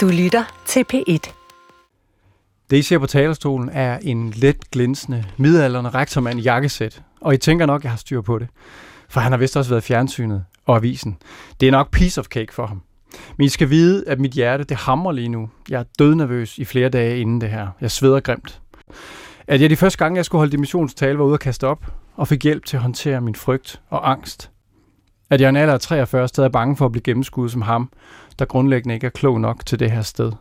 Du lytter til P1. Det, I ser på talerstolen, er en let glinsende, midalderne rektormand i jakkesæt. Og I tænker nok, at jeg har styr på det. For han har vist også været fjernsynet og avisen. Det er nok piece of cake for ham. Men I skal vide, at mit hjerte, det hamrer lige nu. Jeg er dødnervøs i flere dage inden det her. Jeg sveder grimt. At jeg de første gange, jeg skulle holde dimissionstale, var ude at kaste op og fik hjælp til at håndtere min frygt og angst. At jeg en alder af 43 stadig er bange for at blive gennemskuet som ham, der grundlæggende ikke er klog nok til det her sted.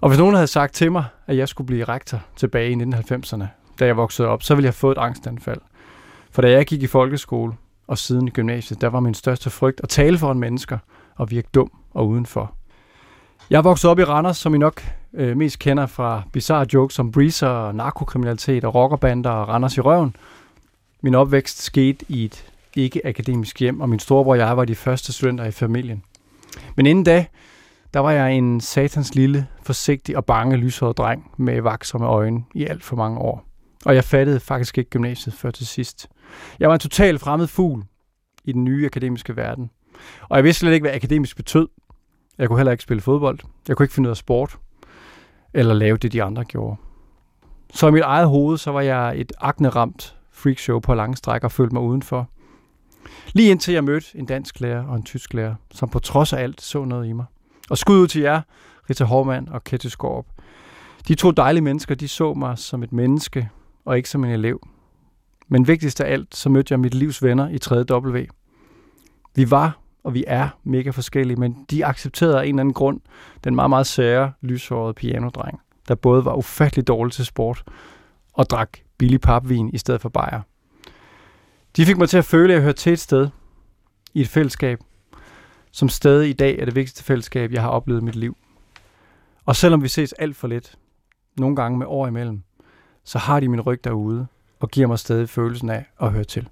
Og hvis nogen havde sagt til mig, at jeg skulle blive rektor tilbage i 1990'erne, da jeg voksede op, så ville jeg have fået et angstanfald. For da jeg gik i folkeskole og siden i gymnasiet, der var min største frygt at tale for en mennesker og virke dum og udenfor. Jeg voksede op i Randers, som I nok øh, mest kender fra bizarre jokes om breezer, narkokriminalitet og rockerbander og Randers i røven. Min opvækst skete i et ikke-akademisk hjem, og min storebror og jeg var de første studenter i familien. Men inden da, der var jeg en satans lille, forsigtig og bange lyshåret dreng med vaksomme øjne i alt for mange år. Og jeg fattede faktisk ikke gymnasiet før til sidst. Jeg var en total fremmed fugl i den nye akademiske verden. Og jeg vidste slet ikke, hvad akademisk betød. Jeg kunne heller ikke spille fodbold. Jeg kunne ikke finde ud af sport. Eller lave det, de andre gjorde. Så i mit eget hoved, så var jeg et akneramt freakshow på lange stræk og følte mig udenfor. Lige indtil jeg mødte en dansk lærer og en tysk lærer, som på trods af alt så noget i mig. Og skud ud til jer, Rita Hormann og Kette Skorp. De to dejlige mennesker, de så mig som et menneske, og ikke som en elev. Men vigtigst af alt, så mødte jeg mit livs venner i 3. W. Vi var, og vi er mega forskellige, men de accepterede af en eller anden grund den meget, meget sære, lyshårede pianodreng, der både var ufattelig dårlig til sport og drak billig papvin i stedet for bajer. De fik mig til at føle, at jeg hørte til et sted, i et fællesskab, som stadig i dag er det vigtigste fællesskab, jeg har oplevet i mit liv. Og selvom vi ses alt for lidt, nogle gange med år imellem, så har de min ryg derude og giver mig stadig følelsen af at høre til.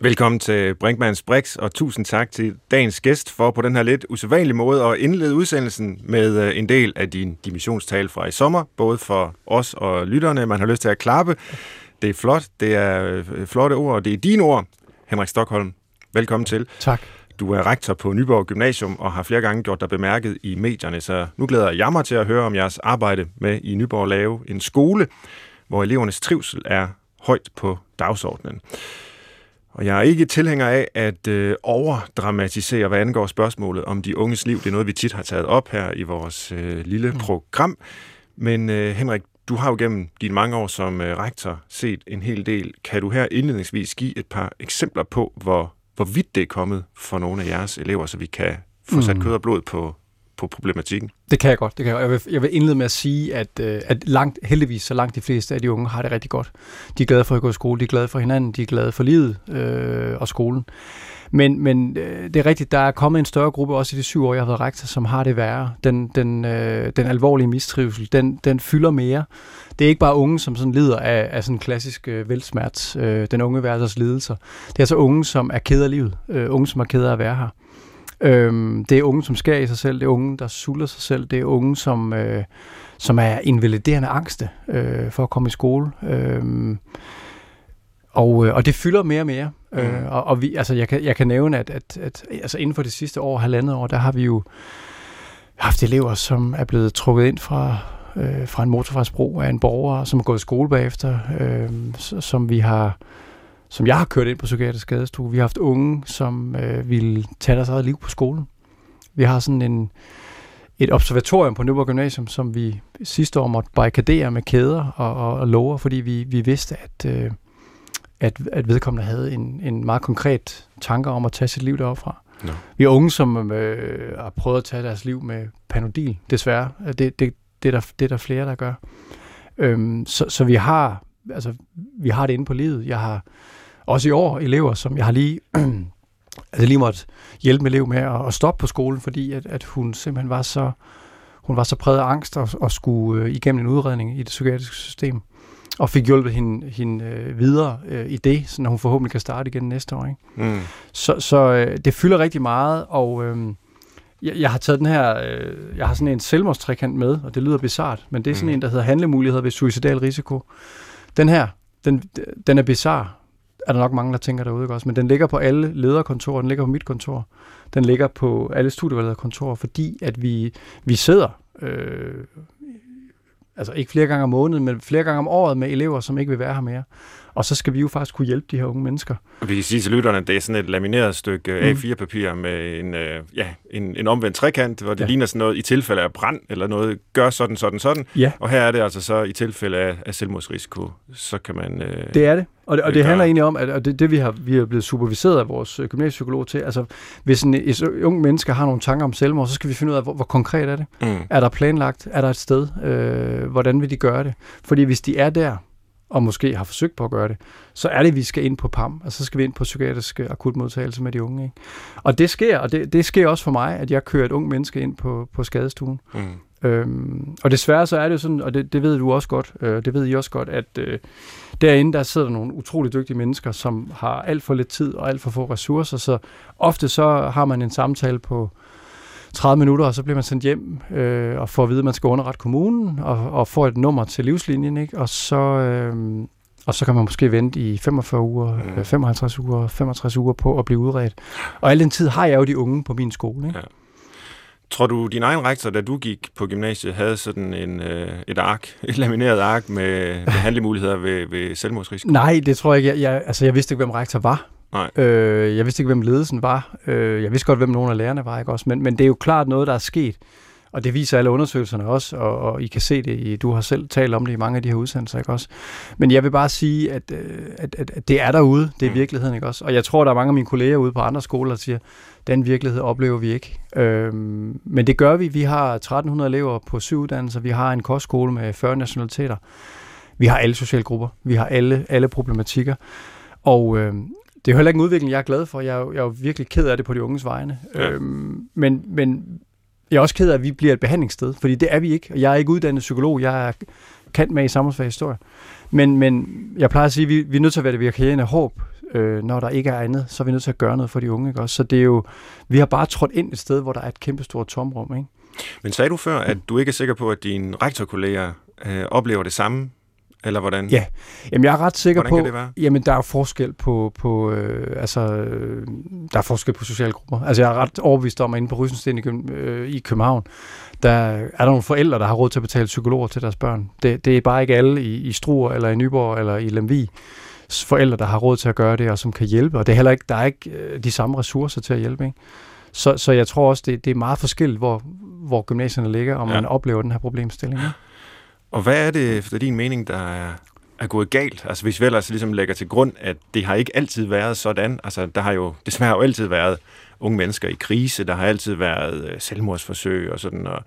Velkommen til Brinkmanns Brix, og tusind tak til dagens gæst for på den her lidt usædvanlige måde at indlede udsendelsen med øh, en del af din dimissionstale fra i sommer, både for os og lytterne. Man har lyst til at klappe. Det er flot, det er øh, flotte ord, og det er dine ord, Henrik Stockholm. Velkommen til. Tak. Du er rektor på Nyborg Gymnasium og har flere gange gjort dig bemærket i medierne, så nu glæder jeg mig til at høre om jeres arbejde med i Nyborg at lave en skole, hvor elevernes trivsel er højt på dagsordenen. Og jeg er ikke tilhænger af at øh, overdramatisere, hvad angår spørgsmålet om de unges liv. Det er noget, vi tit har taget op her i vores øh, lille mm. program. Men øh, Henrik, du har jo gennem dine mange år som øh, rektor set en hel del. Kan du her indledningsvis give et par eksempler på, hvor, hvor vidt det er kommet for nogle af jeres elever, så vi kan få sat mm. kød og blod på, på problematikken? Det kan jeg godt. Det kan jeg. Jeg, vil, jeg vil indlede med at sige, at, øh, at langt, heldigvis så langt de fleste af de unge har det rigtig godt. De er glade for at gå i skole, de er glade for hinanden, de er glade for livet øh, og skolen. Men, men øh, det er rigtigt, der er kommet en større gruppe, også i de syv år, jeg har været rektor, som har det værre. Den, den, øh, den alvorlige mistrivsel, den, den fylder mere. Det er ikke bare unge, som sådan lider af, af sådan klassisk øh, velsmert, øh, den unge værelses lidelser. Det er altså unge, som er ked af livet. Øh, unge, som er ked af at være her. Øhm, det er unge, som skærer i sig selv. Det er unge, der sulter sig selv. Det er unge, som, øh, som er invaliderende angste øh, for at komme i skole. Øh, og, øh, og det fylder mere og mere. Mm. Øh, og og vi, altså, jeg, kan, jeg kan nævne, at, at, at altså, inden for det sidste år, halvandet år, der har vi jo haft elever, som er blevet trukket ind fra, øh, fra en motorvejsbro af en borger, som har gået i skole bagefter, øh, som vi har som jeg har kørt ind på psykiatrisk skadestue. Vi har haft unge, som øh, ville tage deres eget liv på skolen. Vi har sådan en, et observatorium på Nyborg Gymnasium, som vi sidste år måtte barrikadere med kæder og, og, og lover, fordi vi, vi vidste, at, øh, at, at vedkommende havde en, en meget konkret tanke om at tage sit liv deroppe fra. No. Vi har unge, som øh, har prøvet at tage deres liv med panodil, desværre. Det, det, det, er, der, det er der flere, der gør. Øhm, så, så vi har altså, vi har det inde på livet. Jeg har også i år elever, som jeg har lige, altså lige måtte hjælpe med elev med at, at stoppe på skolen, fordi at, at hun simpelthen var så, hun var så præget af angst og, og skulle øh, igennem en udredning i det psykiatriske system og fik hjulpet hende, hende øh, videre øh, i det, så hun forhåbentlig kan starte igen næste år. Ikke? Mm. Så, så øh, det fylder rigtig meget, og øh, jeg, jeg har taget den her, øh, jeg har sådan en selvmordstrækant med, og det lyder bizart, men det er sådan mm. en, der hedder handlemuligheder ved suicidal risiko. Den her, den, den er bizar, er der nok mange, der tænker derude, også? Men den ligger på alle lederkontorer, den ligger på mit kontor. Den ligger på alle studievalgkontorer, fordi at vi, vi sidder øh, altså ikke flere gange om måneden, men flere gange om året med elever, som ikke vil være her mere. Og så skal vi jo faktisk kunne hjælpe de her unge mennesker. Og vi kan sige til lytterne, at det er sådan et lamineret stykke mm. A4-papir med en, øh, ja, en, en omvendt trekant, hvor det ja. ligner sådan noget i tilfælde af brand eller noget, gør sådan, sådan, sådan. Ja. Og her er det altså så i tilfælde af, af selvmordsrisiko, så kan man... Øh, det er det. Og det, og det handler egentlig om, at og det, det vi har vi er blevet superviseret af vores øh, gymnasiepsykolog til, altså hvis en, en ung menneske har nogle tanker om selvmord, så skal vi finde ud af, hvor, hvor konkret er det? Mm. Er der planlagt? Er der et sted? Øh, hvordan vil de gøre det? Fordi hvis de er der, og måske har forsøgt på at gøre det, så er det, at vi skal ind på PAM, og så skal vi ind på psykiatrisk akutmodtagelse med de unge. Ikke? Og det sker, og det, det sker også for mig, at jeg kører et ung menneske ind på, på skadestuen. Mm. Øhm, og desværre så er det jo sådan, og det, det ved du også godt, øh, det ved I også godt, at øh, derinde der sidder der nogle utrolig dygtige mennesker, som har alt for lidt tid og alt for få ressourcer, så ofte så har man en samtale på 30 minutter, og så bliver man sendt hjem øh, og får at vide, at man skal underrette kommunen og, og får et nummer til livslinjen, ikke? og så... Øh, og så kan man måske vente i 45 uger, mm. 55 uger, 65 uger på at blive udredt. Og al den tid har jeg jo de unge på min skole. Ikke? Ja. Tror du, din egen rektor, da du gik på gymnasiet, havde sådan en, øh, et ark, et lamineret ark med, med handlemuligheder ved, ved selvmordsrisiko? Nej, det tror jeg ikke. Jeg, jeg, altså, jeg vidste ikke, hvem rektor var. Nej. Øh, jeg vidste ikke, hvem ledelsen var. Øh, jeg vidste godt, hvem nogle af lærerne var, ikke også? Men, men det er jo klart noget, der er sket. Og det viser alle undersøgelserne også, og, og I kan se det, i, du har selv talt om det i mange af de her udsendelser, ikke også? Men jeg vil bare sige, at, øh, at, at, at det er derude, det er mm. virkeligheden, ikke også? Og jeg tror, der er mange af mine kolleger ude på andre skoler, der siger, den virkelighed oplever vi ikke. Øhm, men det gør vi. Vi har 1300 elever på syv uddannelser, vi har en kostskole med 40 nationaliteter, vi har alle sociale grupper, vi har alle, alle problematikker. Og, øh, det er jo heller ikke en udvikling, jeg er glad for. Jeg er, jeg er jo virkelig ked af det på de unges vegne. Ja. Øhm, men, men jeg er også ked af, at vi bliver et behandlingssted, fordi det er vi ikke. Jeg er ikke uddannet psykolog, jeg er kendt med i samfundsfag historie. Men, men jeg plejer at sige, at vi, vi er nødt til at være det vikarierende håb, øh, når der ikke er andet, så er vi nødt til at gøre noget for de unge. Ikke? Også, så det er jo, vi har bare trådt ind et sted, hvor der er et kæmpestort tomrum. Ikke? Men sagde du før, at du ikke er sikker på, at dine rektorkolleger øh, oplever det samme eller hvordan? Ja, jamen jeg er ret sikker hvordan på, det være? jamen der er forskel på, på øh, altså, øh, der er forskel på sociale grupper. Altså jeg er ret overbevist om, at inde på Rysensten i, øh, i København, der er der nogle forældre, der har råd til at betale psykologer til deres børn. Det, det er bare ikke alle i, i Struer, eller i Nyborg, eller i Lemvig forældre, der har råd til at gøre det, og som kan hjælpe. Og det er heller ikke, der er ikke øh, de samme ressourcer til at hjælpe. Ikke? Så, så jeg tror også, det, det er meget forskelligt, hvor, hvor gymnasierne ligger, og ja. man oplever den her problemstilling. Ikke? Og hvad er det, efter din mening, der er, er gået galt? Altså hvis vi ellers ligesom lægger til grund, at det har ikke altid været sådan. Altså der har jo desværre jo altid været unge mennesker i krise, der har altid været øh, selvmordsforsøg og sådan, og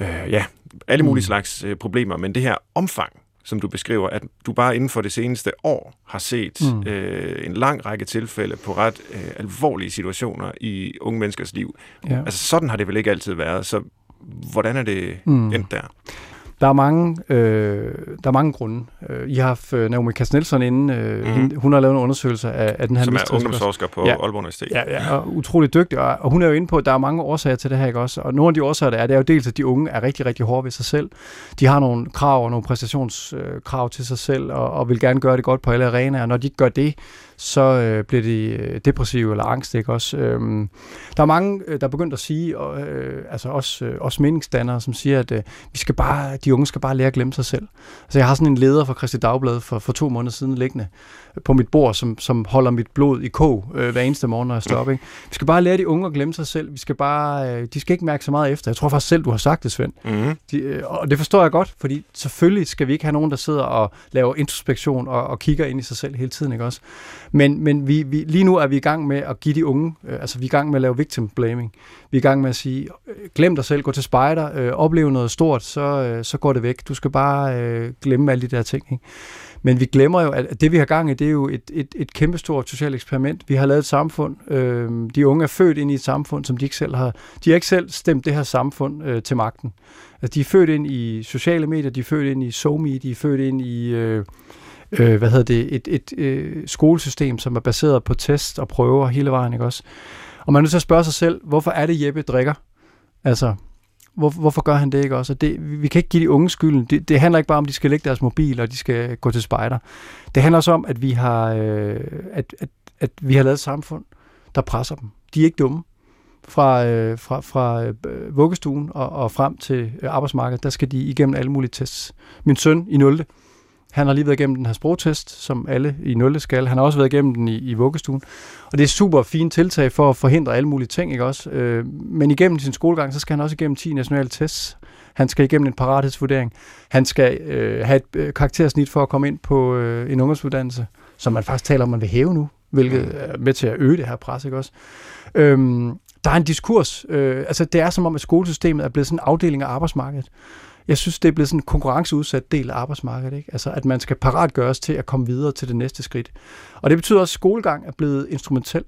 øh, ja, alle mulige mm. slags øh, problemer. Men det her omfang, som du beskriver, at du bare inden for det seneste år har set mm. øh, en lang række tilfælde på ret øh, alvorlige situationer i unge menneskers liv. Ja. Altså sådan har det vel ikke altid været, så hvordan er det mm. endt der? Der er mange, øh, der er mange grunde. Øh, I har haft øh, Naomi Kast inde. Øh, mm. hun har lavet en undersøgelse af, af den her Som er ungdomsforsker på ja. Aalborg Universitet. Ja, ja, og utrolig dygtig. Og, og hun er jo inde på, at der er mange årsager til det her, ikke også? Og nogle af de årsager, der er, det er jo dels, at de unge er rigtig, rigtig hårde ved sig selv. De har nogle krav og nogle præstationskrav til sig selv, og, og vil gerne gøre det godt på alle arenaer. Og når de ikke gør det, så øh, bliver de øh, depressive eller angst. Ikke? Også, øh, der er mange, øh, der er begyndt at sige, og, øh, altså også, øh, også meningsdannere, som siger, at øh, vi skal bare, de unge skal bare lære at glemme sig selv. Altså jeg har sådan en leder fra Christi Dagblad for, for to måneder siden liggende på mit bord, som, som holder mit blod i kog øh, hver eneste morgen, når jeg står op. Ikke? Vi skal bare lære de unge at glemme sig selv. Vi skal bare, øh, de skal ikke mærke så meget efter. Jeg tror faktisk selv, du har sagt det, Svend. Mm-hmm. De, øh, og det forstår jeg godt, fordi selvfølgelig skal vi ikke have nogen, der sidder og laver introspektion og, og kigger ind i sig selv hele tiden. Ikke også? Men, men vi, vi, lige nu er vi i gang med at give de unge, øh, altså vi er i gang med at lave victim blaming. Vi er i gang med at sige, øh, glem dig selv, gå til spejder, øh, oplev noget stort, så, øh, så går det væk. Du skal bare øh, glemme alle de der ting. Ikke? Men vi glemmer jo, at det vi har gang i, det er jo et, et, et kæmpestort socialt eksperiment. Vi har lavet et samfund. Øh, de unge er født ind i et samfund, som de ikke selv har. De har ikke selv stemt det her samfund øh, til magten. Altså, de er født ind i sociale medier, de er født ind i SoMe, de er født ind i... Øh, øh, hvad hedder det, et, et øh, skolesystem, som er baseret på test og prøver hele vejen, ikke også? Og man er nødt til at spørge sig selv, hvorfor er det Jeppe drikker? Altså, hvor, hvorfor gør han det ikke også? det, vi kan ikke give de unge skylden. Det, det handler ikke bare om, at de skal lægge deres mobil, og de skal gå til spejder. Det handler også om, at vi har, øh, at, at, at vi har lavet et samfund, der presser dem. De er ikke dumme. fra, øh, fra, fra øh, vuggestuen og, og frem til øh, arbejdsmarkedet, der skal de igennem alle mulige tests. Min søn i 0. Han har lige været igennem den her sprogtest, som alle i 0. skal. Han har også været igennem den i, i vuggestuen. Og det er super fint tiltag for at forhindre alle mulige ting, ikke også? Øh, men igennem sin skolegang, så skal han også igennem 10 nationale tests. Han skal igennem en parathedsvurdering. Han skal øh, have et øh, karaktersnit for at komme ind på øh, en ungdomsuddannelse, som man faktisk taler om, man vil hæve nu, hvilket er med til at øge det her pres, ikke også? Øhm, der er en diskurs. Øh, altså, det er som om, at skolesystemet er blevet sådan en afdeling af arbejdsmarkedet. Jeg synes, det er blevet sådan en konkurrenceudsat del af arbejdsmarkedet. Ikke? Altså, at man skal parat gøres til at komme videre til det næste skridt. Og det betyder også, at skolegang er blevet instrumentel.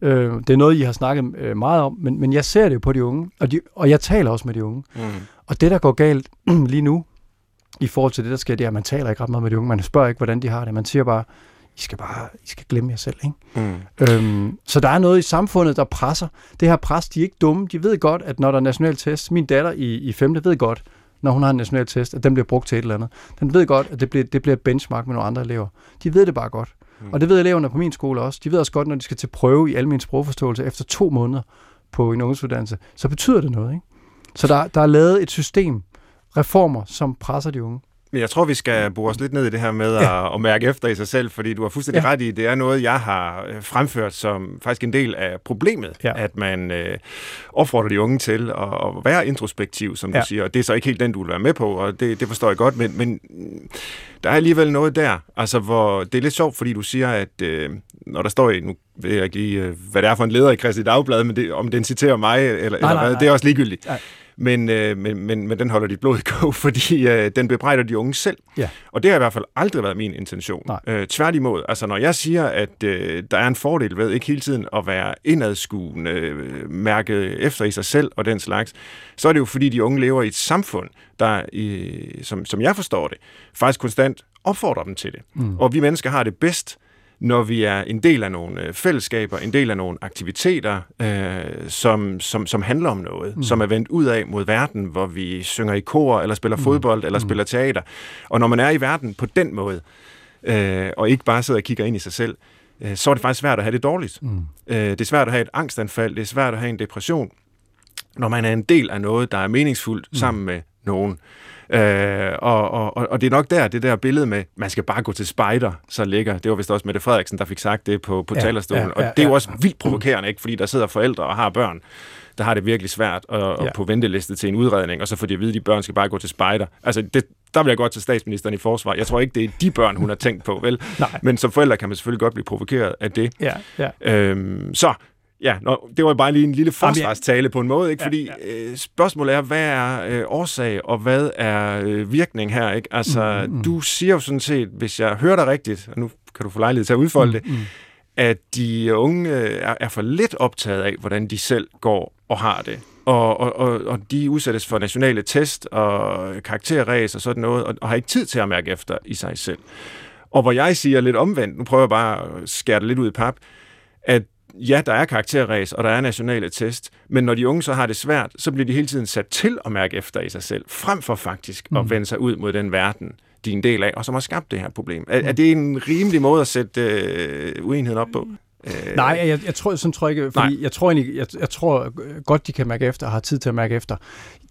Øh, det er noget, I har snakket øh, meget om, men, men jeg ser det jo på de unge, og, de, og jeg taler også med de unge. Mm. Og det, der går galt lige nu, i forhold til det, der sker, det er, at man taler ikke ret meget med de unge. Man spørger ikke, hvordan de har det. Man siger bare, I skal bare I skal glemme jer selv. Ikke? Mm. Øhm, så der er noget i samfundet, der presser. Det her pres, de er ikke dumme. De ved godt, at når der er national test, min datter i, i 5. ved godt, når hun har en national test, at den bliver brugt til et eller andet. Den ved godt, at det bliver, det bliver benchmark med nogle andre elever. De ved det bare godt. Mm. Og det ved eleverne på min skole også. De ved også godt, når de skal til prøve i almen sprogforståelse efter to måneder på en ungdomsuddannelse, så betyder det noget. Ikke? Så der, der er lavet et system, reformer, som presser de unge. Men jeg tror, vi skal bore os lidt ned i det her med ja. at, at mærke efter i sig selv, fordi du har fuldstændig ja. ret i, det er noget, jeg har øh, fremført som faktisk en del af problemet, ja. at man øh, opfordrer de unge til at, at være introspektiv, som ja. du siger, og det er så ikke helt den, du vil være med på, og det, det forstår jeg godt, men, men der er alligevel noget der, altså hvor det er lidt sjovt, fordi du siger, at øh, når der står i, nu ved jeg ikke lige, øh, hvad det er for en leder i Christi Dagblad, men det, om den citerer mig, eller, nej, eller nej, hvad, nej. det er også ligegyldigt. Nej men, øh, men, men, men den holder dit blod i kog, fordi øh, den bebrejder de unge selv. Ja. Og det har i hvert fald aldrig været min intention. Øh, tværtimod, altså når jeg siger, at øh, der er en fordel ved ikke hele tiden at være indadskuende, øh, mærke efter i sig selv og den slags, så er det jo fordi de unge lever i et samfund, der, øh, som, som jeg forstår det, faktisk konstant opfordrer dem til det. Mm. Og vi mennesker har det bedst, når vi er en del af nogle øh, fællesskaber, en del af nogle aktiviteter, øh, som, som, som handler om noget, mm. som er vendt ud af mod verden, hvor vi synger i kor, eller spiller mm. fodbold, eller mm. spiller teater. Og når man er i verden på den måde, øh, og ikke bare sidder og kigger ind i sig selv, øh, så er det faktisk svært at have det dårligt. Mm. Øh, det er svært at have et angstanfald, det er svært at have en depression, når man er en del af noget, der er meningsfuldt mm. sammen med nogen. Øh, og, og, og det er nok der, det der billede med, man skal bare gå til spejder, så ligger. Det var vist også Mette Frederiksen, der fik sagt det på, på ja, talerstolen. Ja, ja, og det er jo også vildt provokerende, ikke? fordi der sidder forældre og har børn, der har det virkelig svært at, ja. på venteliste til en udredning, og så får de at vide, at de børn skal bare gå til spejder. Altså, det, der vil jeg godt til statsministeren i forsvar. Jeg tror ikke, det er de børn, hun har tænkt på, vel? Nej. Men som forældre kan man selvfølgelig godt blive provokeret af det. Ja, ja. Øhm, så Ja, nå, det var bare lige en lille forsvarstale på en måde, ikke? fordi ja, ja. Øh, spørgsmålet er, hvad er øh, årsag, og hvad er øh, virkning her? Ikke? Altså, mm, mm. du siger jo sådan set, hvis jeg hører dig rigtigt, og nu kan du få lejlighed til at udfolde mm, det, mm. at de unge øh, er, er for lidt optaget af, hvordan de selv går og har det. Og, og, og, og de udsættes for nationale test og karakterræs og sådan noget, og, og har ikke tid til at mærke efter i sig selv. Og hvor jeg siger lidt omvendt, nu prøver jeg bare at skære det lidt ud i pap, at ja, der er karakterræs, og der er nationale test, men når de unge så har det svært, så bliver de hele tiden sat til at mærke efter i sig selv, frem for faktisk mm. at vende sig ud mod den verden, de er en del af, og som har skabt det her problem. Er, mm. er det en rimelig måde at sætte øh, uenigheden op på? Øh, Nej, jeg, jeg tror, sådan tror jeg ikke, fordi jeg tror, egentlig, jeg, jeg tror godt, de kan mærke efter, og har tid til at mærke efter.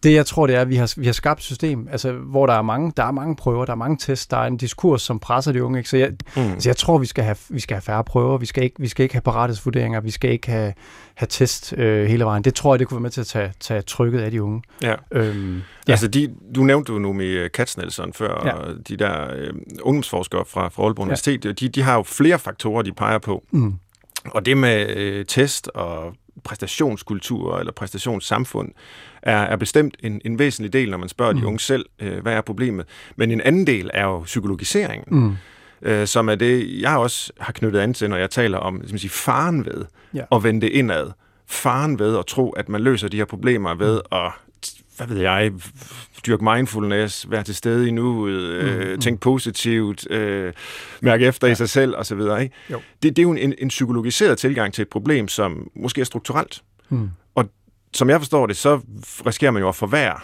Det, jeg tror, det er, at vi har, vi har skabt et system, altså, hvor der er, mange, der er mange prøver, der er mange tests, der er en diskurs, som presser de unge. Ikke? Så jeg, mm. altså, jeg tror, vi skal, have, vi skal have færre prøver, vi skal ikke, vi skal ikke have parathedsvurderinger, vi skal ikke have, have test øh, hele vejen. Det tror jeg, det kunne være med til at tage, tage trykket af de unge. Ja. Øhm, ja. Altså, de, du nævnte jo Nomi Katznelson før, ja. og de der øh, ungdomsforskere fra, fra Aalborg Universitet, ja. de, de har jo flere faktorer, de peger på. Mm og det med øh, test og præstationskultur eller præstationssamfund er, er bestemt en, en væsentlig del, når man spørger mm. de unge selv, øh, hvad er problemet. Men en anden del er jo psykologiseringen, mm. øh, som er det, jeg også har knyttet an til, når jeg taler om ligesom sige, faren ved ja. at vende det indad. Faren ved at tro, at man løser de her problemer ved mm. at hvad ved jeg, dyrke mindfulness, være til stede i nuet, øh, mm, mm. tænke positivt, øh, mærke efter ja. i sig selv osv. Ikke? Jo. Det, det er jo en, en psykologiseret tilgang til et problem, som måske er strukturelt. Mm. Og som jeg forstår det, så risikerer man jo at forværre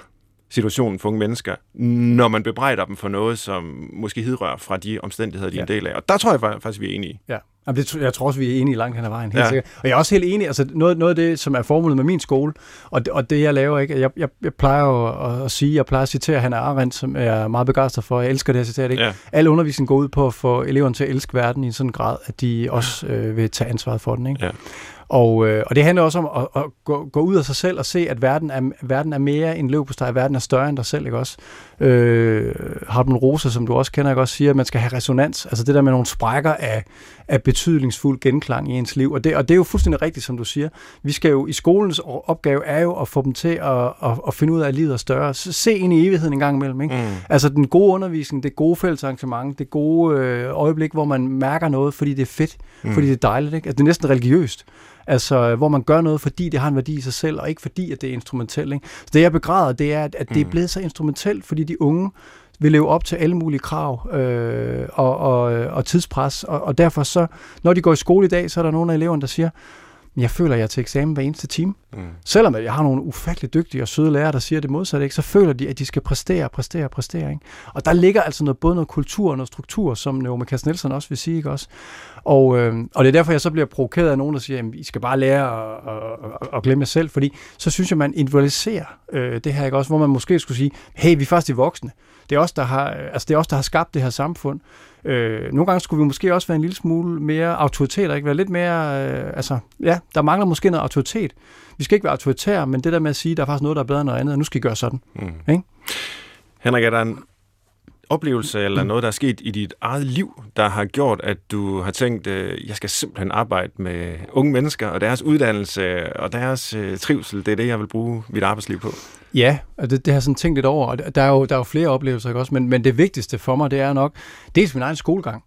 situationen for unge mennesker, når man bebrejder dem for noget, som måske hidrører fra de omstændigheder, de er en del af. Og der tror jeg faktisk, vi er enige. Ja. Jamen, det, jeg tror også, vi er enige langt hen ad vejen, helt ja. sikkert. Og jeg er også helt enig, altså noget, noget af det, som er formålet med min skole, og det, og det jeg laver, ikke, jeg, jeg, jeg plejer jo at, at sige, jeg plejer at citere Hannah Arendt, som jeg er meget begejstret for, jeg elsker det her citat, ikke? Ja. Al undervisning går ud på at få eleverne til at elske verden i en sådan grad, at de også øh, vil tage ansvaret for den, ikke? Ja. Og, øh, og det handler også om at, at gå, gå ud af sig selv og se, at verden er, verden er mere end løb på steg. Verden er større end dig selv, ikke også? Øh, Hartmann Rose, som du også kender, ikke også siger, at man skal have resonans. Altså det der med nogle sprækker af, af betydningsfuld genklang i ens liv. Og det, og det er jo fuldstændig rigtigt, som du siger. Vi skal jo, i skolens opgave er jo at få dem til at, at, at finde ud af, at livet er større. Se ind i evigheden en gang imellem. Ikke? Mm. Altså den gode undervisning, det gode fællesarrangement, det gode øh, øjeblik, hvor man mærker noget, fordi det er fedt, mm. fordi det er dejligt. Ikke? Altså, det er næsten religiøst. Altså, hvor man gør noget, fordi det har en værdi i sig selv, og ikke fordi, at det er instrumentelt. Ikke? Så det, jeg begræder, det er, at, at det er mm. blevet så instrumentelt, fordi de unge vil leve op til alle mulige krav øh, og, og, øh, og tidspres, og, og derfor så, når de går i skole i dag, så er der nogle af eleverne, der siger, jeg føler, at jeg er til eksamen hver eneste time. Mm. Selvom jeg har nogle ufattelig dygtige og søde lærere, der siger det modsatte, ikke, så føler de, at de skal præstere, præstere, præstere. Ikke? Og der ligger altså noget, både noget kultur og noget struktur, som Naomi Kass Nielsen også vil sige. Ikke også? Og, øh, og det er derfor, jeg så bliver provokeret af nogen, der siger, at I skal bare lære at, at, at, at glemme jer selv, fordi så synes jeg, man individualiserer øh, det her, ikke også? hvor man måske skulle sige, hey, vi er faktisk de voksne. Det er os, der har, altså det er os, der har skabt det her samfund. Øh, nogle gange skulle vi måske også være en lille smule mere autoritet, og ikke være lidt mere, øh, altså, ja, der mangler måske noget autoritet. Vi skal ikke være autoritære, men det der med at sige, der er faktisk noget, der er bedre end noget andet, og nu skal I gøre sådan. Mm. Ikke? Henrik, er der en oplevelse eller noget, der er sket i dit eget liv, der har gjort, at du har tænkt, øh, jeg skal simpelthen arbejde med unge mennesker og deres uddannelse og deres øh, trivsel. Det er det, jeg vil bruge mit arbejdsliv på. Ja, og det, det har jeg sådan tænkt lidt over. Der er jo, der er jo flere oplevelser, ikke også? Men, men det vigtigste for mig, det er nok dels min egen skolegang.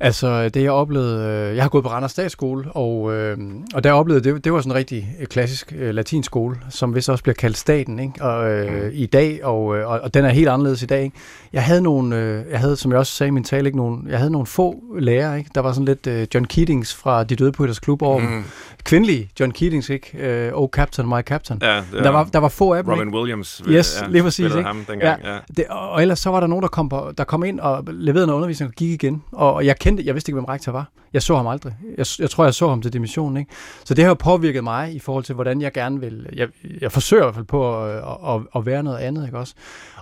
Altså det jeg oplevede, øh, jeg har gået på Randers Statsskole, og, øh, og der oplevede, det, det var sådan en rigtig klassisk øh, latinskole, som vist også bliver kaldt staten ikke? Og, øh, mm. i dag, og, øh, og, og den er helt anderledes i dag. Ikke? Jeg havde nogle, øh, jeg havde, som jeg også sagde i min tale, ikke, nogle, jeg havde nogle få lærere, ikke? der var sådan lidt øh, John Keatings fra De Døde Poeters Klub over mm. Kvindelige John Keatings, ikke? Øh, oh Captain, my Captain. Ja, der, var, der var få af dem. Robin ikke? Williams. Yes, ja, lige præcis. Ikke? Ham dengang, ja. Ja. Det, og ellers så var der nogen, der kom, på, der kom ind og leverede noget undervisning og gik igen. Og jeg kendte, jeg vidste ikke, hvem rektor var. Jeg så ham aldrig. Jeg, jeg tror, jeg så ham til dimissionen. Ikke? Så det har jo påvirket mig i forhold til, hvordan jeg gerne vil... Jeg, jeg forsøger i hvert fald på at, at, at være noget andet. Ikke også?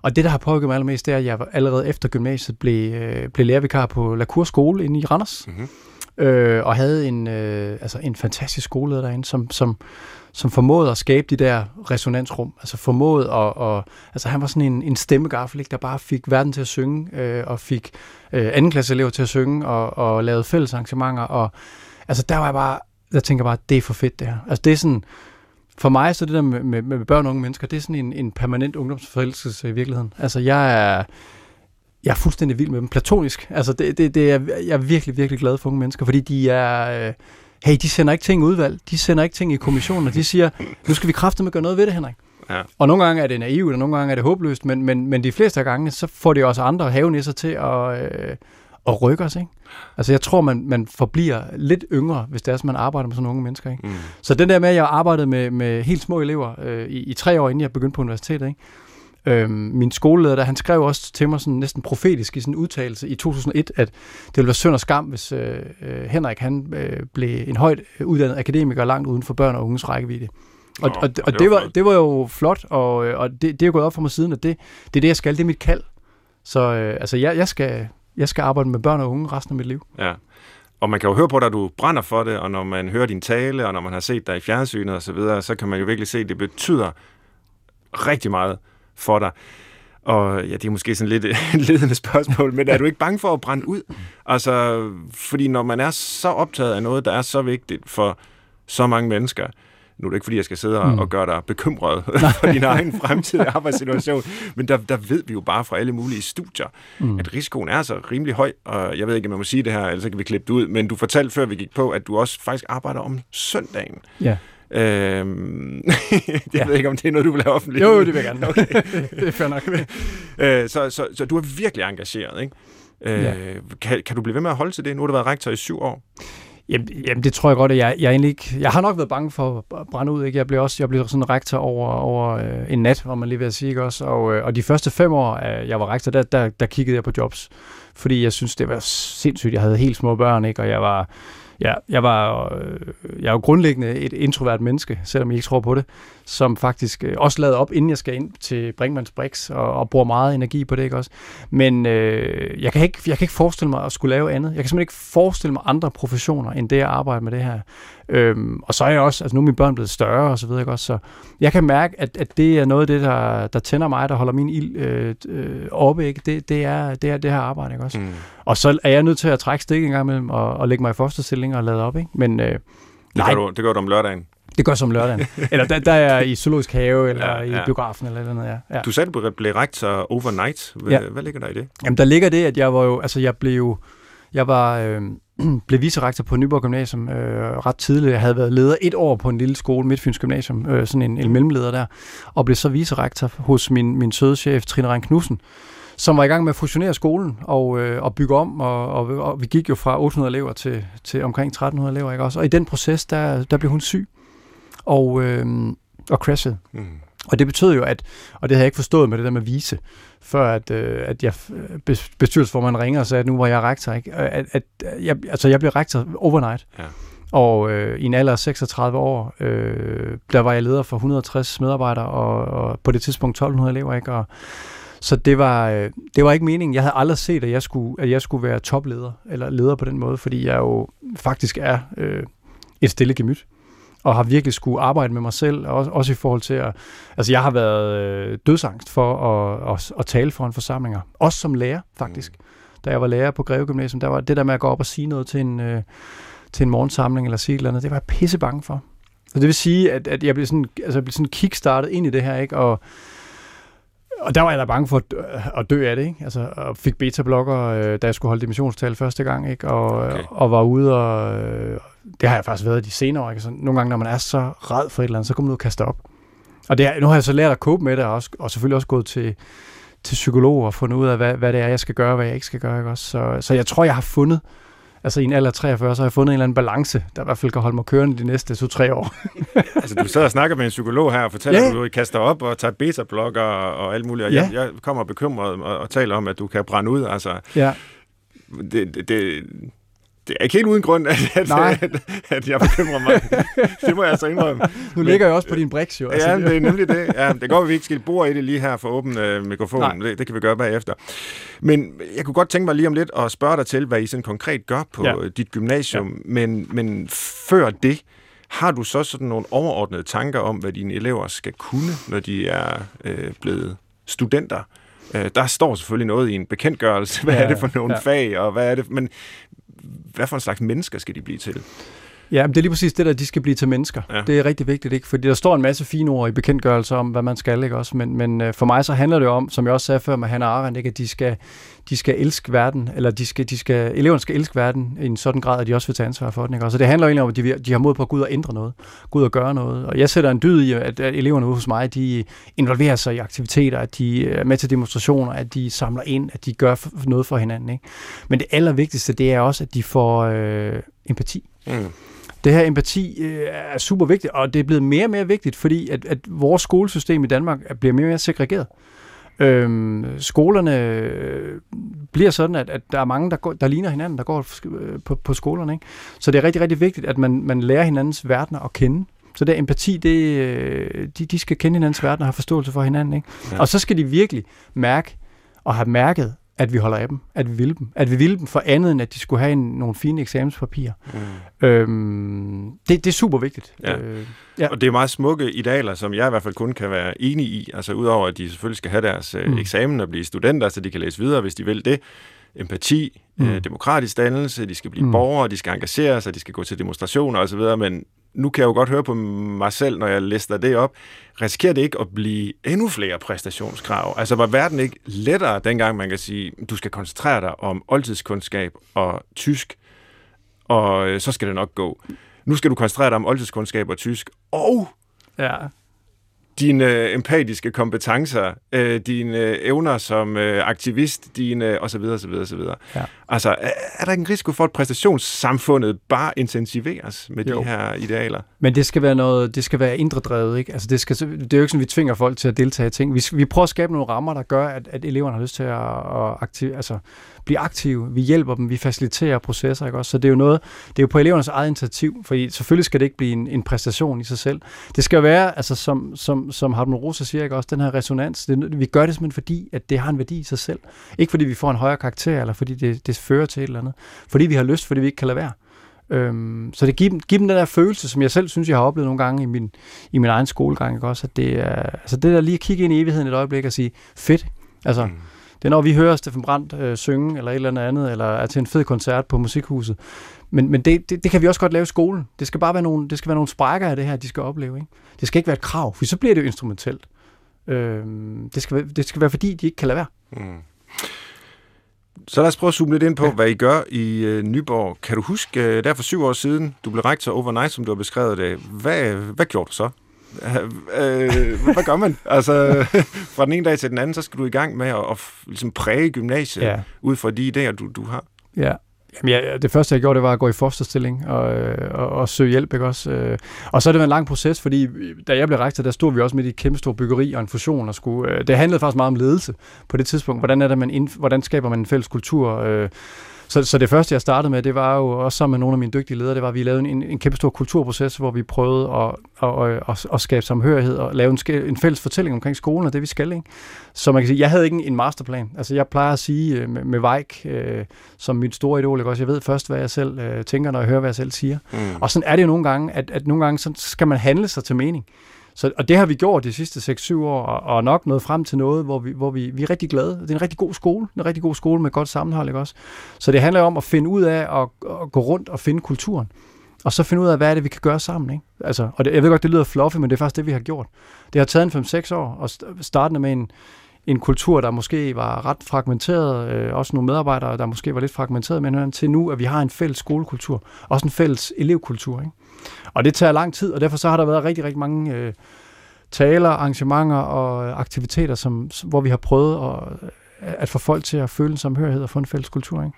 Og det, der har påvirket mig allermest, det er, at jeg allerede efter gymnasiet blev, øh, blev lærervikar på La Cour Skole inde i Randers. Mm-hmm. Øh, og havde en, øh, altså en fantastisk skoleleder derinde, som, som, som formåede at skabe de der resonansrum. Altså formåede at, og, altså han var sådan en, en stemmegaffel, ikke, der bare fik verden til at synge, øh, og fik øh, anden elever til at synge, og, og lavede fælles arrangementer, og altså der var jeg bare, der tænker bare, det er for fedt det her. Altså det er sådan, for mig så det der med, med, med børn og unge mennesker, det er sådan en, en permanent ungdomsforelskelse i virkeligheden. Altså jeg er, jeg er fuldstændig vild med dem, platonisk. Altså det, det, det er, jeg er virkelig, virkelig glad for unge mennesker, fordi de er, øh, hey, de sender ikke ting i udvalg, de sender ikke ting i kommissionen, og de siger, nu skal vi med at gøre noget ved det, Henrik. Ja. Og nogle gange er det naivt, og nogle gange er det håbløst, men, men, men de fleste af gange, så får de også andre havenisser til at, øh, at rykke os. Ikke? Altså jeg tror, man, man forbliver lidt yngre, hvis det er, at man arbejder med sådan nogle unge mennesker. Ikke? Mm. Så den der med, at jeg arbejdede med, med helt små elever øh, i, i tre år, inden jeg begyndte på universitetet, ikke? Øhm, min skoleleder, der, han skrev også til mig sådan næsten profetisk i sådan en udtalelse i 2001, at det ville være synd og skam, hvis øh, øh, Henrik han øh, blev en højt uddannet akademiker langt uden for børn og unges rækkevidde. Og, Nå, og, og, og det, var, det var jo flot, og, øh, og det, det er gået op for mig siden, at det, det er det, jeg skal. Det er mit kald. Så øh, altså, jeg, jeg, skal, jeg skal arbejde med børn og unge resten af mit liv. Ja. Og man kan jo høre på dig, at du brænder for det, og når man hører din tale, og når man har set dig i fjernsynet osv., så, videre, så kan man jo virkelig se, at det betyder rigtig meget for dig. Og ja, det er måske sådan lidt et ledende spørgsmål, men er du ikke bange for at brænde ud? Altså, fordi når man er så optaget af noget, der er så vigtigt for så mange mennesker, nu er det ikke, fordi jeg skal sidde mm. og gøre dig bekymret for din egen fremtidige arbejdssituation, men der, der ved vi jo bare fra alle mulige studier, mm. at risikoen er så rimelig høj, og jeg ved ikke, om man må sige det her, ellers kan vi klippe det ud, men du fortalte før vi gik på, at du også faktisk arbejder om søndagen. Ja. Øhm, jeg ja. ved ikke, om det er noget, du vil have offentligt. Jo, det vil jeg gerne. Okay. det er fair nok. øh, så, så, så du er virkelig engageret, ikke? Øh, ja. kan, kan du blive ved med at holde til det? Nu har du været rektor i syv år. Jamen, jamen, det tror jeg godt, at jeg, jeg egentlig ikke... Jeg har nok været bange for at brænde ud, ikke? Jeg blev også jeg blev sådan rektor over, over øh, en nat, hvor man lige vil sige, ikke også? Og, øh, og de første fem år, øh, jeg var rektor, der, der, der kiggede jeg på jobs. Fordi jeg synes, det var sindssygt. Jeg havde helt små børn, ikke? Og jeg var Ja, jeg var øh, jeg er jo grundlæggende et introvert menneske, selvom jeg ikke tror på det, som faktisk øh, også lavet op, inden jeg skal ind til Brinkmanns Brix, og, og bruger meget energi på det, ikke også? Men øh, jeg, kan ikke, jeg kan ikke forestille mig at skulle lave andet. Jeg kan simpelthen ikke forestille mig andre professioner, end det at arbejde med det her. Øhm, og så er jeg også, altså nu er mine børn blevet større og så videre, ikke også? Så jeg kan mærke, at, at det er noget af det, der, der tænder mig, der holder min ild øh, øh, oppe, ikke? Det, det, er, det er det her arbejde, ikke også? Mm. Og så er jeg nødt til at trække stik en gang imellem og, og lægge mig i fosterstilling og lade op, ikke? Men øh, det, nej, gør du, det gør du om lørdagen. Det gør som lørdagen. eller der, der er i zoologisk have, eller ja, ja. i biografen, eller noget, ja. ja. Du sagde, du blev rektor overnight. Hvad, ja. hvad ligger der i det? Jamen, der ligger det, at jeg var jo, altså jeg blev, jeg var, øh, blev vicerektor på Nyborg Gymnasium øh, ret tidligt. Jeg havde været leder et år på en lille skole, Midtfyns Gymnasium, øh, sådan en, en mellemleder der, og blev så vicerektor hos min, min søde chef, Trine Rein Knudsen, som var i gang med at fusionere skolen og, øh, og bygge om, og, og, og vi gik jo fra 800 elever til, til omkring 1300 elever, ikke også? Og i den proces, der, der blev hun syg, og, øh, og crashede. Mm. Og det betød jo, at, og det havde jeg ikke forstået med det der med vise, før at, øh, at jeg bestyrelsesformanden ringer og sagde, at nu var jeg rektor. Ikke? At, at jeg, altså jeg blev rektor overnight. Ja. Og øh, i en alder af 36 år, øh, der var jeg leder for 160 medarbejdere, og, og på det tidspunkt 1200 elever. Ikke? Og, så det var, øh, det var ikke meningen. Jeg havde aldrig set, at jeg skulle, at jeg skulle være topleder, eller leder på den måde, fordi jeg jo faktisk er øh, et stille gemyt og har virkelig skulle arbejde med mig selv, også, også i forhold til at... Altså, jeg har været øh, dødsangst for at, at, at tale for en forsamlinger. Også som lærer, faktisk. Mm. Da jeg var lærer på Greve Gymnasium, der var det der med at gå op og sige noget til en, øh, til en morgensamling eller sige et eller andet, det var jeg pisse bange for. Så det vil sige, at, at jeg blev sådan, altså, jeg blev sådan kickstartet ind i det her, ikke? Og, og der var jeg da bange for at dø, at dø af det, ikke? Altså, og fik beta-blokker, øh, da jeg skulle holde dimensionstal første gang, ikke? Og, okay. og var ude og, øh, det har jeg faktisk været de senere år. Ikke? Så nogle gange, når man er så red for et eller andet, så kommer man ud og kaster op. Og det er, nu har jeg så lært at cope med det, og, også, og selvfølgelig også gået til, til psykolog og fundet ud af, hvad, hvad det er, jeg skal gøre, og hvad jeg ikke skal gøre. Ikke? Også, så, så jeg tror, jeg har fundet, altså i en alder af 43, så har jeg fundet en eller anden balance, der i hvert fald kan holde mig kørende de næste to-tre år. altså du sidder og snakker med en psykolog her og fortæller, ja. at du kaster op og tager beta-blokker og, og alt muligt, og ja. jeg, jeg kommer bekymret og, og taler om, at du kan brænde ud. Altså, ja. det, det, det, det er ikke helt uden grund, at, at, at, at jeg bekymrer mig. det må jeg altså indrømme. Nu ligger jeg også på din brix, jo. Altså, ja, det er nemlig det. Ja, det går, at vi ikke skal bore i det lige her for åben uh, mikrofon. Det, det kan vi gøre bagefter. Men jeg kunne godt tænke mig lige om lidt at spørge dig til, hvad I sådan konkret gør på ja. dit gymnasium. Ja. Men, men før det, har du så sådan nogle overordnede tanker om, hvad dine elever skal kunne, når de er øh, blevet studenter? Øh, der står selvfølgelig noget i en bekendtgørelse. Hvad ja, er det for nogle ja. fag, og hvad er det? Men hvad for en slags mennesker skal de blive til? Ja, men det er lige præcis det der, de skal blive til mennesker. Ja. Det er rigtig vigtigt, ikke? Fordi der står en masse fine ord i bekendtgørelser om, hvad man skal, ikke også? Men, men øh, for mig så handler det om, som jeg også sagde før med Hannah Arendt, ikke? at de skal, de skal elske verden, eller de skal, de skal, eleverne skal elske verden i en sådan grad, at de også vil tage ansvar for den. Ikke? Så det handler egentlig om, at de, de har mod på at gå ud og ændre noget, gå ud og gøre noget. Og jeg sætter en dyd i, at, at eleverne ude hos mig, de involverer sig i aktiviteter, at de er med til demonstrationer, at de samler ind, at de gør noget for hinanden. Ikke? Men det allervigtigste, det er også, at de får øh, empati. Mm. Det her empati øh, er super vigtigt, og det er blevet mere og mere vigtigt, fordi at, at vores skolesystem i Danmark bliver mere og mere segregeret. Øhm, skolerne øh, bliver sådan, at, at der er mange, der, går, der ligner hinanden, der går øh, på, på skolerne. Ikke? Så det er rigtig, rigtig vigtigt, at man, man lærer hinandens verdener at kende. Så der empati, det, øh, de, de skal kende hinandens verden og have forståelse for hinanden. Ikke? Ja. Og så skal de virkelig mærke og have mærket, at vi holder af dem, at vi vil dem. At vi vil dem for andet, end at de skulle have en, nogle fine eksamenspapirer. Mm. Øhm, det, det er super vigtigt. Ja. Øh, ja. Og det er meget smukke idealer, som jeg i hvert fald kun kan være enig i. Altså udover, at de selvfølgelig skal have deres øh, mm. eksamen og blive studenter, så de kan læse videre, hvis de vil det. Empati, mm. øh, demokratisk dannelse, de skal blive mm. borgere, de skal engagere sig, de skal gå til demonstrationer osv., men nu kan jeg jo godt høre på mig selv, når jeg lister det op, risikerer det ikke at blive endnu flere præstationskrav? Altså var verden ikke lettere dengang, man kan sige, du skal koncentrere dig om oldtidskundskab og tysk, og øh, så skal det nok gå. Nu skal du koncentrere dig om oldtidskundskab og tysk, og ja dine øh, empatiske kompetencer, øh, dine øh, evner som øh, aktivist, dine og så videre, så videre, så videre. Ja. Altså, er, er der ikke en risiko for, at præstationssamfundet bare intensiveres med jo. de her idealer? Men det skal være noget, det skal være indre drevet, ikke? Altså, det, skal, det er jo ikke sådan, vi tvinger folk til at deltage i ting. Vi, vi prøver at skabe nogle rammer, der gør, at, at eleverne har lyst til at, at aktiv, altså, blive aktive. Vi hjælper dem, vi faciliterer processer, ikke også? Så det er jo noget, det er jo på elevernes eget initiativ, fordi selvfølgelig skal det ikke blive en, en præstation i sig selv. Det skal være, altså som, som, som Hartmut Rosa siger, ikke også, den her resonans, det, vi gør det simpelthen fordi, at det har en værdi i sig selv. Ikke fordi vi får en højere karakter, eller fordi det, det fører til et eller andet. Fordi vi har lyst, fordi vi ikke kan lade være. Øhm, så det giver dem, giver dem den der følelse, som jeg selv synes, jeg har oplevet nogle gange i min, i min egen skolegang, ikke også? At det er, altså det der lige at kigge ind i evigheden et øjeblik og sige, fedt, altså, mm det er når vi hører Steffen Brandt øh, synge, eller et eller andet, eller er til en fed koncert på Musikhuset. Men, men det, det, det, kan vi også godt lave i skolen. Det skal bare være nogle, det skal være nogle sprækker af det her, de skal opleve. Ikke? Det skal ikke være et krav, for så bliver det jo instrumentelt. Øh, det, skal være, det skal være, fordi de ikke kan lade være. Mm. Så lad os prøve at zoome lidt ind på, ja. hvad I gør i øh, Nyborg. Kan du huske, øh, der for syv år siden, du blev rektor overnight, som du har beskrevet det. Hvad, hvad gjorde du så? Øh, hvad gør man? Altså, fra den ene dag til den anden, så skal du i gang med at, at ligesom præge gymnasiet ja. ud fra de idéer, du, du har. Ja, Jamen, ja, det første, jeg gjorde, det var at gå i fosterstilling og, øh, og, og søge hjælp. Ikke også? Øh, og så er det en lang proces, fordi da jeg blev rektor, der stod vi også med i et kæmpe stort byggeri og en fusion. Og skulle, det handlede faktisk meget om ledelse på det tidspunkt. Hvordan, er det, man hvordan skaber man en fælles kultur? Så, så det første, jeg startede med, det var jo også sammen med nogle af mine dygtige ledere, det var, at vi lavede en, en kæmpe stor kulturproces, hvor vi prøvede at, at, at, at skabe samhørighed og lave en, en fælles fortælling omkring skolen og det, vi skal. Ikke? Så man kan sige, jeg havde ikke en masterplan. Altså jeg plejer at sige øh, med, med Vejk, øh, som mit store idol, ikke? også jeg ved først, hvad jeg selv øh, tænker, når jeg hører, hvad jeg selv siger. Mm. Og sådan er det jo nogle gange, at, at nogle gange så skal man handle sig til mening. Så, og det har vi gjort de sidste 6-7 år, og, og nok nået frem til noget, hvor vi, hvor vi, vi er rigtig glade. Det er en rigtig god skole, en rigtig god skole med godt sammenhold, ikke også? Så det handler om at finde ud af at, at gå rundt og finde kulturen. Og så finde ud af, hvad er det, vi kan gøre sammen. Ikke? Altså, og det, jeg ved godt, det lyder fluffy, men det er faktisk det, vi har gjort. Det har taget en 5-6 år, og startende med en, en kultur, der måske var ret fragmenteret, øh, også nogle medarbejdere, der måske var lidt fragmenteret, men til nu, at vi har en fælles skolekultur, også en fælles elevkultur. Ikke? Og det tager lang tid, og derfor så har der været rigtig, rigtig mange øh, taler, arrangementer og aktiviteter, som, hvor vi har prøvet at, at få folk til at føle en samhørighed og få en fælles kultur. Ikke?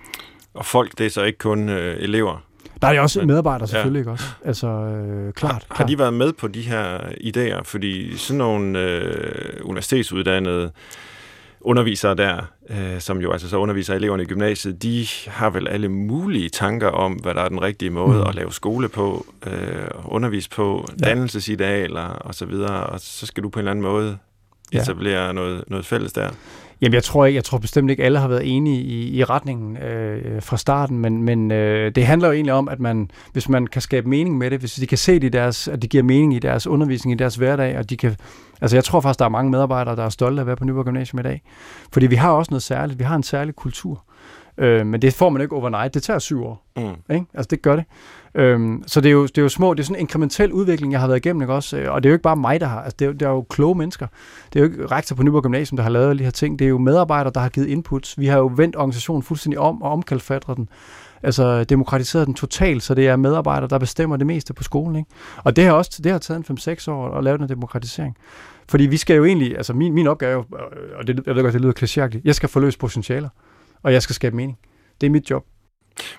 Og folk, det er så ikke kun øh, elever? Der er også medarbejdere selvfølgelig, ja. ikke også? Altså, øh, klart. Har, har de været med på de her idéer? Fordi sådan nogle øh, universitetsuddannede undervisere der, øh, som jo altså så underviser eleverne i gymnasiet, de har vel alle mulige tanker om, hvad der er den rigtige måde mm. at lave skole på, øh, undervise på, ja. dannelsesidealer og så videre, og så skal du på en eller anden måde etablere ja. noget, noget fælles der. Jamen, jeg tror jeg tror bestemt ikke, alle har været enige i, i retningen øh, fra starten, men, men øh, det handler jo egentlig om, at man, hvis man kan skabe mening med det, hvis de kan se det i deres, at det giver mening i deres undervisning, i deres hverdag, og de kan, altså jeg tror faktisk, der er mange medarbejdere, der er stolte af at være på Nyborg Gymnasium i dag, fordi vi har også noget særligt, vi har en særlig kultur, øh, men det får man ikke overnight, det tager syv år, mm. ikke? altså det gør det. Øhm, så det er, jo, det er jo små, det er sådan en inkrementel udvikling, jeg har været igennem, ikke også? Øh, og det er jo ikke bare mig, der har, altså det er, det er jo kloge mennesker. Det er jo ikke rektor på Nyborg Gymnasium, der har lavet alle de her ting. Det er jo medarbejdere, der har givet inputs. Vi har jo vendt organisationen fuldstændig om og omkalfatret den. Altså demokratiseret den totalt, så det er medarbejdere, der bestemmer det meste på skolen. Ikke? Og det har også det har taget en 5-6 år at lave den demokratisering. Fordi vi skal jo egentlig, altså min, min opgave, og det, jeg ved godt, det lyder klichéagtigt, jeg skal forløse potentialer, og jeg skal skabe mening. Det er mit job.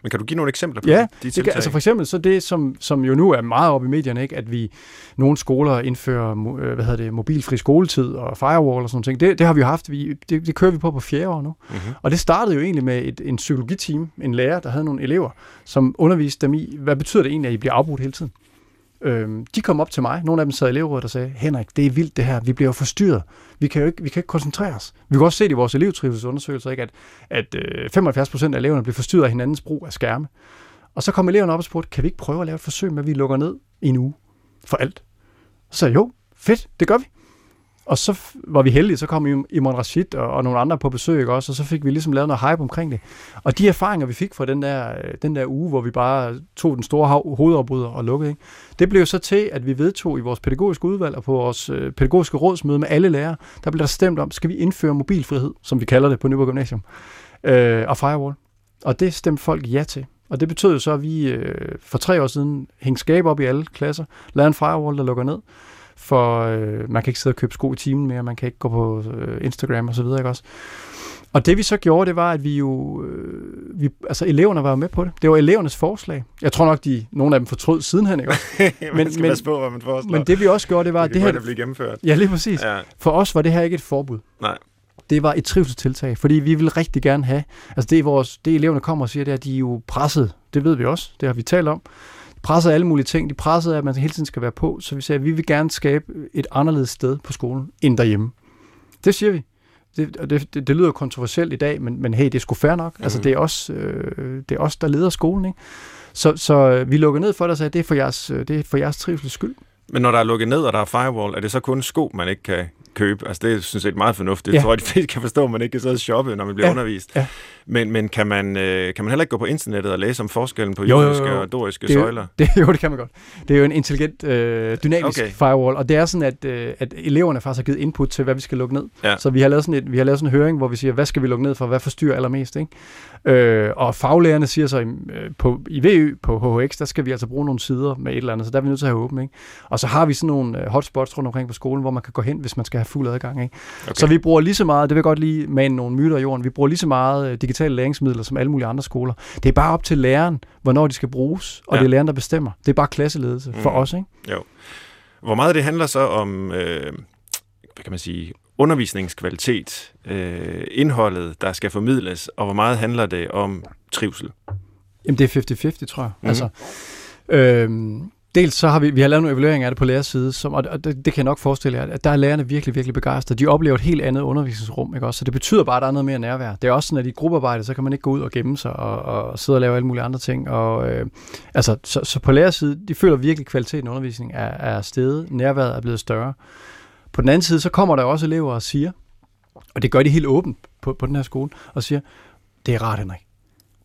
Men kan du give nogle eksempler på ja, de tiltag? Ja, altså for eksempel så det, som, som jo nu er meget op i medierne, ikke, at vi nogle skoler indfører øh, hvad hedder det, mobilfri skoletid og firewall og sådan noget. Det, det har vi jo haft, vi, det, det kører vi på på fjerde år nu. Mm-hmm. Og det startede jo egentlig med et, en psykologiteam, en lærer, der havde nogle elever, som underviste dem i, hvad betyder det egentlig, at I bliver afbrudt hele tiden? Øhm, de kom op til mig, nogle af dem sad i elevrådet og sagde, Henrik, det er vildt det her, vi bliver jo forstyrret. Vi kan jo ikke, vi kan ikke koncentrere os. Vi kan også se det i vores elevtrivelsesundersøgelser, ikke, at, at øh, 75 procent af eleverne bliver forstyrret af hinandens brug af skærme. Og så kom eleverne op og spurgte, kan vi ikke prøve at lave et forsøg med, at vi lukker ned i en uge for alt? Så sagde jo, fedt, det gør vi. Og så var vi heldige, så kom Imran Rashid og, og nogle andre på besøg ikke også, og så fik vi ligesom lavet noget hype omkring det. Og de erfaringer, vi fik fra den der, øh, den der uge, hvor vi bare tog den store hovedopbryder og lukkede, ikke? det blev så til, at vi vedtog i vores pædagogiske udvalg og på vores øh, pædagogiske rådsmøde med alle lærere, der blev der stemt om, skal vi indføre mobilfrihed, som vi kalder det på Nyborg Gymnasium, øh, og firewall. Og det stemte folk ja til. Og det betød jo så, at vi øh, for tre år siden hængte skab op i alle klasser, lavede en firewall, der lukker ned, for øh, man kan ikke sidde og købe sko i timen mere, man kan ikke gå på øh, Instagram og så videre, ikke også? Og det vi så gjorde, det var, at vi jo, øh, vi, altså eleverne var jo med på det. Det var elevernes forslag. Jeg tror nok, de, nogle af dem fortrød sidenhen, ikke også? man skal men, passe på, hvad man foreslår. Men det vi også gjorde, det var, det, at det her... Det blive gennemført. Ja, lige præcis. Ja. For os var det her ikke et forbud. Nej. Det var et trivselstiltag, fordi vi vil rigtig gerne have, altså det, vores, det eleverne kommer og siger, det er, at de er jo presset. Det ved vi også, det har vi talt om. De presser alle mulige ting. De presser, at man hele tiden skal være på. Så vi siger, at vi vil gerne skabe et anderledes sted på skolen end derhjemme. Det siger vi det, det, det, det lyder kontroversielt i dag, men, men hey, det er sgu fair nok. Mm. Altså, det er, også, øh, det er os, der leder skolen, ikke? Så, så øh, vi lukker ned for det og sagde, det er for jeres, øh, det er for jeres trivsels skyld. Men når der er lukket ned, og der er firewall, er det så kun sko, man ikke kan købe? Altså, det er synes jeg meget fornuftigt. Ja. Jeg tror, at de fleste kan forstå, at man ikke kan sidde og shoppe, når man bliver ja. undervist. Ja. Men, men kan, man, øh, kan man heller ikke gå på internettet og læse om forskellen på jødiske og doriske det er, søjler? Det, jo, det kan man godt. Det er jo en intelligent, øh, dynamisk okay. firewall, og det er sådan, at, øh, at eleverne faktisk har givet input til, hvad vi skal lukke ned. Ja. Så vi har, lavet sådan et, vi har lavet sådan en høring, hvor vi siger, hvad skal vi lukke ned for, hvad forstyrrer allermest, ikke? Øh, og faglærerne siger så, øh, på, i VØ på HHX, der skal vi altså bruge nogle sider med et eller andet, så der er vi nødt til at have åbent. Ikke? Og så har vi sådan nogle øh, hotspots rundt omkring på skolen, hvor man kan gå hen, hvis man skal have fuld adgang. Ikke? Okay. Så vi bruger lige så meget, det vil jeg godt lige med nogle myter i jorden, vi bruger lige så meget øh, digitale læringsmidler som alle mulige andre skoler. Det er bare op til læreren, hvornår de skal bruges, og ja. det er læreren, der bestemmer. Det er bare klasseledelse for mm. os. Ikke? Jo. Hvor meget det handler så om, øh, hvad kan man sige, undervisningskvalitet, øh, indholdet, der skal formidles, og hvor meget handler det om trivsel? Jamen det er 50-50, tror jeg. Mm-hmm. Altså, øh, dels så har vi, vi har lavet en evaluering af det på lærerside, som, og det, det kan jeg nok forestille jer, at der er lærerne virkelig, virkelig begejstrede. De oplever et helt andet undervisningsrum, ikke også? Så det betyder bare, at der er noget mere nærvær. Det er også sådan, at i gruppearbejde, så kan man ikke gå ud og gemme sig og, og sidde og lave alle mulige andre ting. Og, øh, altså, så, så på lærerside, de føler virkelig, at kvaliteten af undervisningen er, er steget. Nærværet er blevet større. På den anden side, så kommer der også elever og siger, og det gør de helt åbent på, på den her skole, og siger, det er rart, Henrik.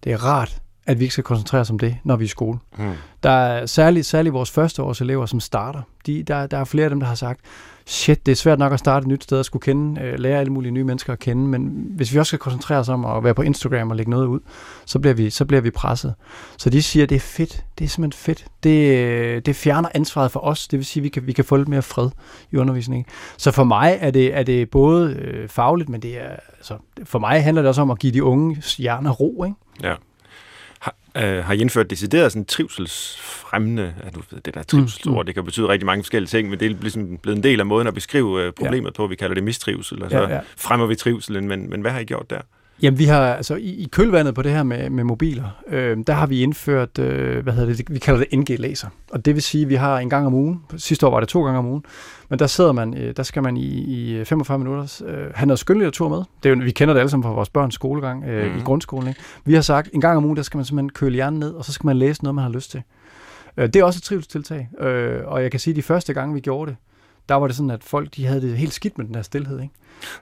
Det er rart, at vi ikke skal koncentrere os om det, når vi er i skole. Hmm. Der er særligt, særligt vores førsteårs elever, som starter. De, der, der er flere af dem, der har sagt, shit, det er svært nok at starte et nyt sted og skulle kende, øh, lære alle mulige nye mennesker at kende, men hvis vi også skal koncentrere os om at være på Instagram og lægge noget ud, så bliver vi, så bliver vi presset. Så de siger, det er fedt, det er simpelthen fedt. Det, øh, det fjerner ansvaret for os, det vil sige, at vi kan, vi kan få lidt mere fred i undervisningen. Så for mig er det, er det både øh, fagligt, men det er, altså, for mig handler det også om at give de unge hjerner ro, ikke? Ja. Øh, har indført decideret sådan trivselsfremmende, at du ved, det der trivselsord, mm. det kan betyde rigtig mange forskellige ting, men det er ligesom blevet en del af måden at beskrive øh, problemet ja. på. Vi kalder det mistrivsel, og så ja, ja. fremmer vi trivselen, men, men hvad har I gjort der? Jamen, vi har, altså i, i kølvandet på det her med, med mobiler, øh, der har vi indført, øh, hvad hedder det, vi kalder det NG-laser. Og det vil sige, at vi har en gang om ugen, sidste år var det to gange om ugen, men der sidder man, øh, der skal man i, i 45 minutter øh, have noget skønlitteratur med. Det er jo, vi kender det alle sammen fra vores børns skolegang øh, mm. i grundskolen. Ikke? Vi har sagt, en gang om ugen, der skal man simpelthen køle hjernen ned, og så skal man læse noget, man har lyst til. Øh, det er også et trivselstiltag, øh, og jeg kan sige, at de første gange, vi gjorde det, der var det sådan, at folk de havde det helt skidt med den her stillhed. Ikke?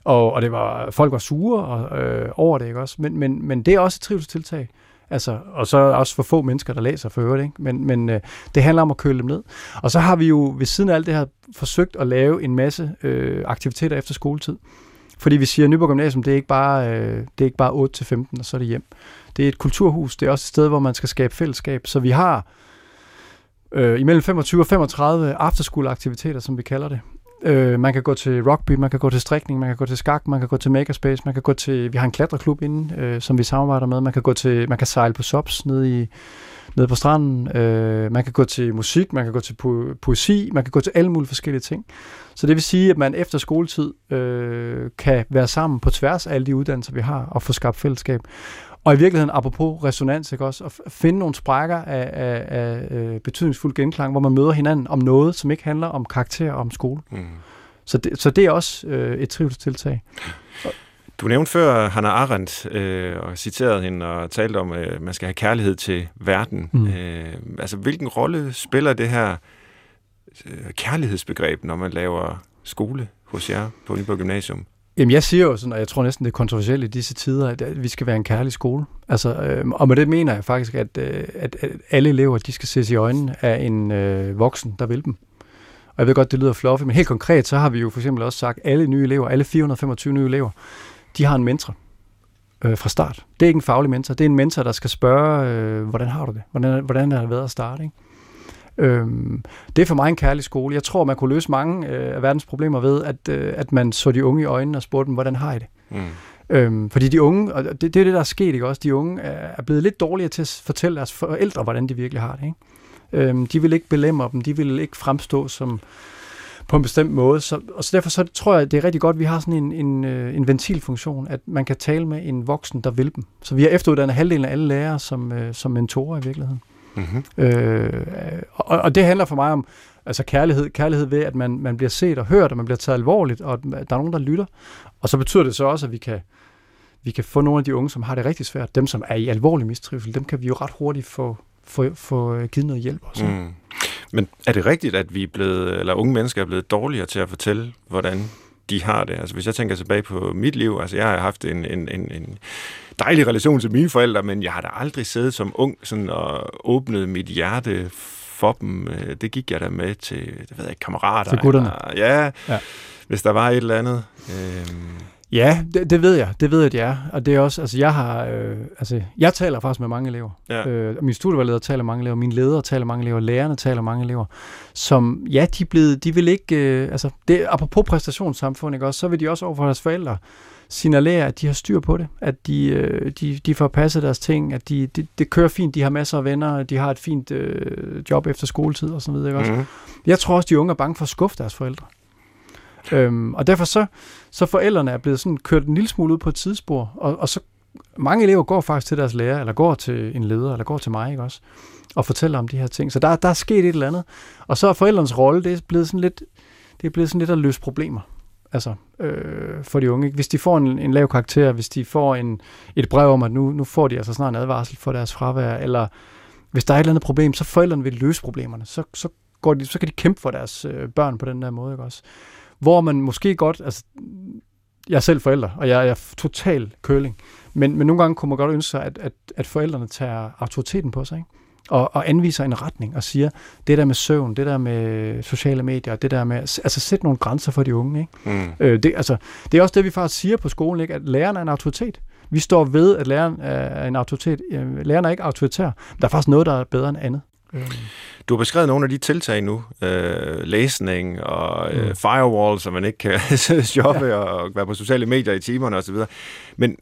Og, og det var, folk var sure og, øh, over det, ikke også? Men, men, men det er også et trivselstiltag. Altså, og så også for få mennesker, der læser for øvrigt, ikke? Men, men øh, det handler om at køle dem ned. Og så har vi jo ved siden af alt det her forsøgt at lave en masse øh, aktiviteter efter skoletid. Fordi vi siger, at Nyborg Gymnasium, det er ikke bare, øh, det er ikke bare 8-15, og så er det hjem. Det er et kulturhus, det er også et sted, hvor man skal skabe fællesskab. Så vi har øh, øh, imellem 25 og 35 afterskoleaktiviteter, som vi kalder det. Øh, man kan gå til rugby, man kan gå til strikning, man kan gå til skak, man kan gå til makerspace, man kan gå til, vi har en klatreklub inde, øh, som vi samarbejder med, man kan gå til, man kan sejle på SOPS nede i, nede på stranden, øh, man kan gå til musik, man kan gå til po- poesi, man kan gå til alle mulige forskellige ting. Så det vil sige, at man efter skoletid øh, kan være sammen på tværs af alle de uddannelser, vi har, og få skabt fællesskab. Og i virkeligheden, apropos resonans, ikke også, at finde nogle sprækker af, af, af, af betydningsfuld genklang, hvor man møder hinanden om noget, som ikke handler om karakter og om skole. Mm. Så, det, så det er også øh, et trivselstiltag. Du nævnte før Hannah Arendt øh, og citerede hende og talte om, at øh, man skal have kærlighed til verden. Mm. Øh, altså, hvilken rolle spiller det her øh, kærlighedsbegreb, når man laver skole hos jer på Nyborg Gymnasium? Jamen jeg siger jo sådan, og jeg tror næsten det er kontroversielt i disse tider, at vi skal være en kærlig skole. Altså, øh, og med det mener jeg faktisk, at, øh, at, at alle elever, de skal ses i øjnene af en øh, voksen, der vil dem. Og jeg ved godt, det lyder fluffy, men helt konkret, så har vi jo for eksempel også sagt, at alle nye elever, alle 425 nye elever, de har en mentor øh, fra start. Det er ikke en faglig mentor, det er en mentor, der skal spørge, øh, hvordan har du det? Hvordan, hvordan har det været at starte? Ikke? Øhm, det er for mig en kærlig skole. Jeg tror, man kunne løse mange øh, af verdens problemer ved, at, øh, at man så de unge i øjnene og spurgte dem, hvordan har I det? Mm. Øhm, fordi de unge, og det, det er det, der er sket, ikke også? De unge er blevet lidt dårligere til at fortælle deres forældre, hvordan de virkelig har det, ikke? Øhm, de vil ikke belemre dem, de vil ikke fremstå som på en bestemt måde. Så, og så derfor så tror jeg, det er rigtig godt, at vi har sådan en, en, øh, en ventilfunktion, at man kan tale med en voksen, der vil dem. Så vi har efteruddannet halvdelen af alle lærere som, øh, som mentorer i virkeligheden. Mm-hmm. Øh, og, og det handler for mig om altså kærlighed, kærlighed ved, at man, man bliver set og hørt, og man bliver taget alvorligt, og at der er nogen, der lytter. Og så betyder det så også, at vi kan, vi kan få nogle af de unge, som har det rigtig svært, dem som er i alvorlig mistrivsel, dem kan vi jo ret hurtigt få, få, få øh, givet noget hjælp også. Mm. Men er det rigtigt, at vi er blevet, eller unge mennesker er blevet dårligere til at fortælle, hvordan de har det? Altså hvis jeg tænker tilbage på mit liv, altså jeg har haft en, en, en, en dejlig relation til mine forældre, men jeg har da aldrig siddet som ung sådan og åbnet mit hjerte for dem. Det gik jeg da med til, det ved jeg kammerater. Til gutterne? ja, ja, hvis der var et eller andet. Øhm, Ja, det, det ved jeg. Det ved jeg, det er. Og det er også, altså jeg har, øh, altså jeg taler faktisk med mange elever. Ja. Øh, min studievejleder taler mange elever, mine ledere taler mange elever, lærerne taler mange elever, som, ja, de, er blevet, de vil ikke, øh, altså det, apropos præstationssamfund, ikke også, så vil de også overfor deres forældre signalere, at de har styr på det, at de, øh, de, de får passet deres ting, at de, de, det kører fint, de har masser af venner, de har et fint øh, job efter skoletid og sådan videre. Ikke også? Mm-hmm. Jeg tror også, de unge er bange for at skuffe deres forældre. Øhm, og derfor så, så forældrene er blevet sådan kørt en lille smule ud på et tidsspor, og, og så mange elever går faktisk til deres lærer, eller går til en leder, eller går til mig, ikke også? Og fortæller om de her ting. Så der, der er sket et eller andet. Og så er forældrenes rolle, det er blevet sådan lidt, det er blevet sådan lidt at løse problemer. Altså, øh, for de unge. Ikke? Hvis de får en, en lav karakter, hvis de får en, et brev om, at nu, nu får de altså snart en advarsel for deres fravær, eller hvis der er et eller andet problem, så forældrene vil løse problemerne. Så, så, går de, så kan de kæmpe for deres øh, børn på den der måde, ikke også? Hvor man måske godt, altså, jeg er selv forælder, og jeg, er total køling, men, men nogle gange kunne man godt ønske sig, at, at, at forældrene tager autoriteten på sig, ikke? Og, og anviser en retning og siger, det der med søvn, det der med sociale medier, det der med, altså sætte nogle grænser for de unge, ikke? Mm. Øh, det, altså, det er også det, vi faktisk siger på skolen, ikke? at læreren er en autoritet. Vi står ved, at læreren er en autoritet. Læreren er ikke autoritær. Der er faktisk noget, der er bedre end andet. Du har beskrevet nogle af de tiltag nu. Øh, læsning og øh, mm. firewall, så man ikke kan shoppe ja. og være på sociale medier i timerne osv. Men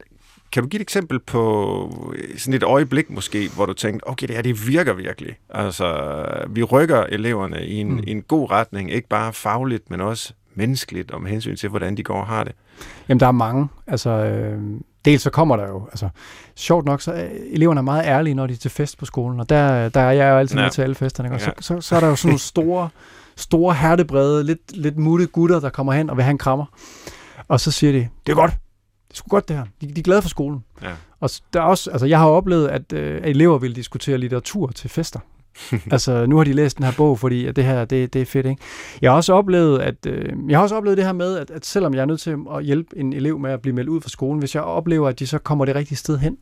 kan du give et eksempel på sådan et øjeblik måske, hvor du tænkte, okay, det her det virker virkelig. Altså, vi rykker eleverne i en, mm. i en god retning, ikke bare fagligt, men også menneskeligt, om hensyn til, hvordan de går og har det. Jamen, der er mange. Altså, øh, dels så kommer der jo, altså sjovt nok, så er eleverne er meget ærlige, når de er til fest på skolen, og der, der er jeg jo altid ja. med til alle festerne, og ja. så, så, så er der jo sådan nogle store, store hertebrede, lidt, lidt mutte gutter, der kommer hen og vil have en krammer, og så siger de, det er godt, det er sgu godt det her, de, de er glade for skolen. Ja. Og der er også, altså jeg har oplevet, at, øh, at elever vil diskutere litteratur til fester. altså, nu har de læst den her bog, fordi at det her, det, det er fedt, ikke? Jeg har også oplevet, at, øh, jeg har også oplevet det her med, at, at selvom jeg er nødt til at hjælpe en elev med at blive meldt ud fra skolen, hvis jeg oplever, at de så kommer det rigtige sted hen,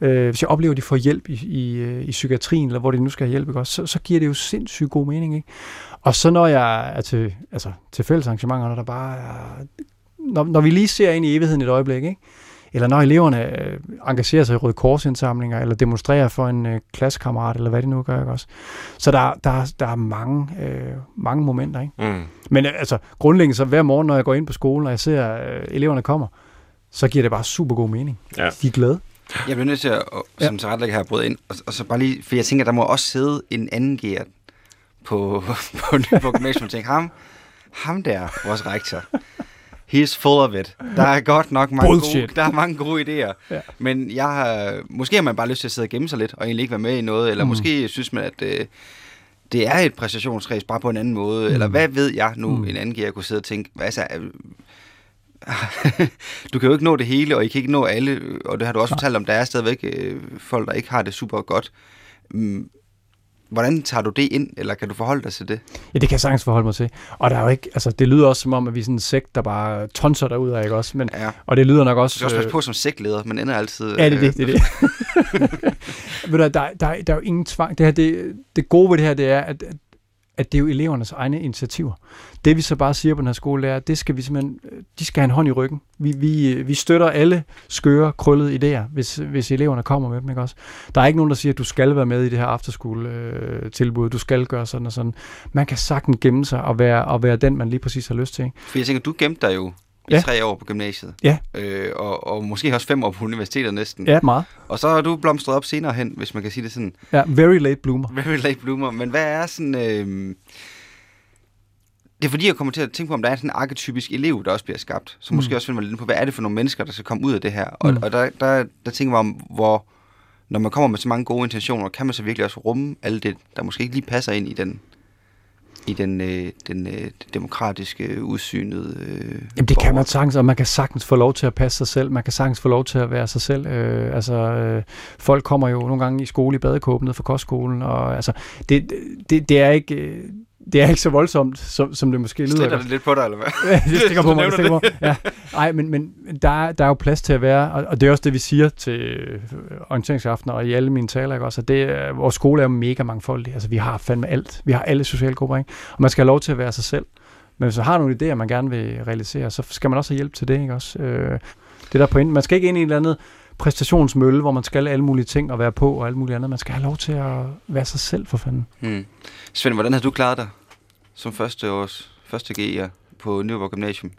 øh, hvis jeg oplever, at de får hjælp i, i, øh, i psykiatrien, eller hvor de nu skal have hjælp, ikke? Også, så, så giver det jo sindssygt god mening, ikke? Og så når jeg er til, altså, til fællesarrangementer, når der bare er, når, når vi lige ser ind i evigheden et øjeblik, ikke? Eller når eleverne øh, engagerer sig i Røde Korsindsamlinger, eller demonstrerer for en øh, klassekammerat, eller hvad de nu gør, ikke også? Så der, der, der er mange, øh, mange momenter, ikke? Mm. Men øh, altså, grundlæggende så hver morgen, når jeg går ind på skolen, og jeg ser, øh, eleverne kommer, så giver det bare super god mening. Ja. De er glade. Jeg bliver nødt til at, som ja. tilrettelægger her, bryde ind, og, og så bare lige, for jeg tænker, der må også sidde en anden gear på, på, på gymnasium og tænke, ham, ham der, vores rektor, He's full of it. Der er godt nok mange, gode, der er mange gode idéer. Ja. Men jeg har, måske har man bare lyst til at sidde og gemme sig lidt, og egentlig ikke være med i noget, eller mm. måske synes man, at øh, det er et præstationsræs, bare på en anden måde, mm. eller hvad ved jeg nu, mm. en anden giver kunne sidde og tænke, hvad så, øh, du kan jo ikke nå det hele, og I kan ikke nå alle, og det har du også fortalt om, der er stadigvæk øh, folk, der ikke har det super godt. Mm, Hvordan tager du det ind, eller kan du forholde dig til det? Ja, det kan jeg sagtens forholde mig til. Og der er jo ikke, altså, det lyder også som om, at vi er sådan en sekt, der bare tonser derud af, ikke også? Men, ja. Og det lyder nok også... Du skal også passe øh, på som sektleder, men ender altid... Ja, det er det, det, er det. Ved du, der, der, der er jo ingen tvang. Det, her, det, det gode ved det her, det er, at, at det er jo elevernes egne initiativer. Det vi så bare siger på den her skole, er, at det skal vi simpelthen, øh, de skal have en hånd i ryggen. Vi, vi, øh, vi støtter alle skøre, krøllede idéer, hvis, hvis eleverne kommer med dem. Ikke også? Der er ikke nogen, der siger, at du skal være med i det her afterskole-tilbud, øh, du skal gøre sådan og sådan. Man kan sagtens gemme sig og være, og være den, man lige præcis har lyst til. Ikke? For jeg tænker, du gemte dig jo i Ja. tre år på gymnasiet. Ja. Øh, og, og måske også fem år på universitetet næsten. Ja, meget. Og så har du blomstret op senere hen, hvis man kan sige det sådan. Ja, very late bloomer. Very late bloomer. Men hvad er sådan... Øh, det er fordi, jeg kommer til at tænke på, om der er sådan en arketypisk elev, der også bliver skabt. Så måske Mm. også finder man lidt på, hvad er det for nogle mennesker, der skal komme ud af det her. Og, Mm. og der, der, der tænker jeg om, hvor når man kommer med så mange gode intentioner, kan man så virkelig også rumme alt det, der måske ikke lige passer ind i den i den, øh, den øh, demokratiske udsynede øh, Jamen det kan borger. man sagtens, og man kan sagtens få lov til at passe sig selv. Man kan sagtens få lov til at være sig selv. Øh, altså, øh, folk kommer jo nogle gange i skole i badekåben ned fra kostskolen, og altså, det, det, det er ikke... øh, Det er ikke så voldsomt, som, som det måske lyder. Stritter det lidt på dig, eller hvad? Det stikker på mig. Det stikker på mig. Ja. Ej, men, men der, er, der er jo plads til at være, og, og det er også det, vi siger til øh, orienteringsaftener og i alle mine taler, ikke? Også, at det, vores skole er mega mangfoldig. Altså, vi har fandme alt. Vi har alle sociale grupper, ikke? Og man skal have lov til at være sig selv. Men hvis man har nogle idéer, man gerne vil realisere, så skal man også have hjælp til det, ikke også? Øh, det der er pointen. Man skal ikke ind i en eller anden præstationsmølle, hvor man skal alle mulige ting og være på og alt muligt andet. Man skal have lov til at være sig selv, for fanden. Hmm. Svend, hvordan har du klaret dig som første års første G'er på Nyborg Gymnasium?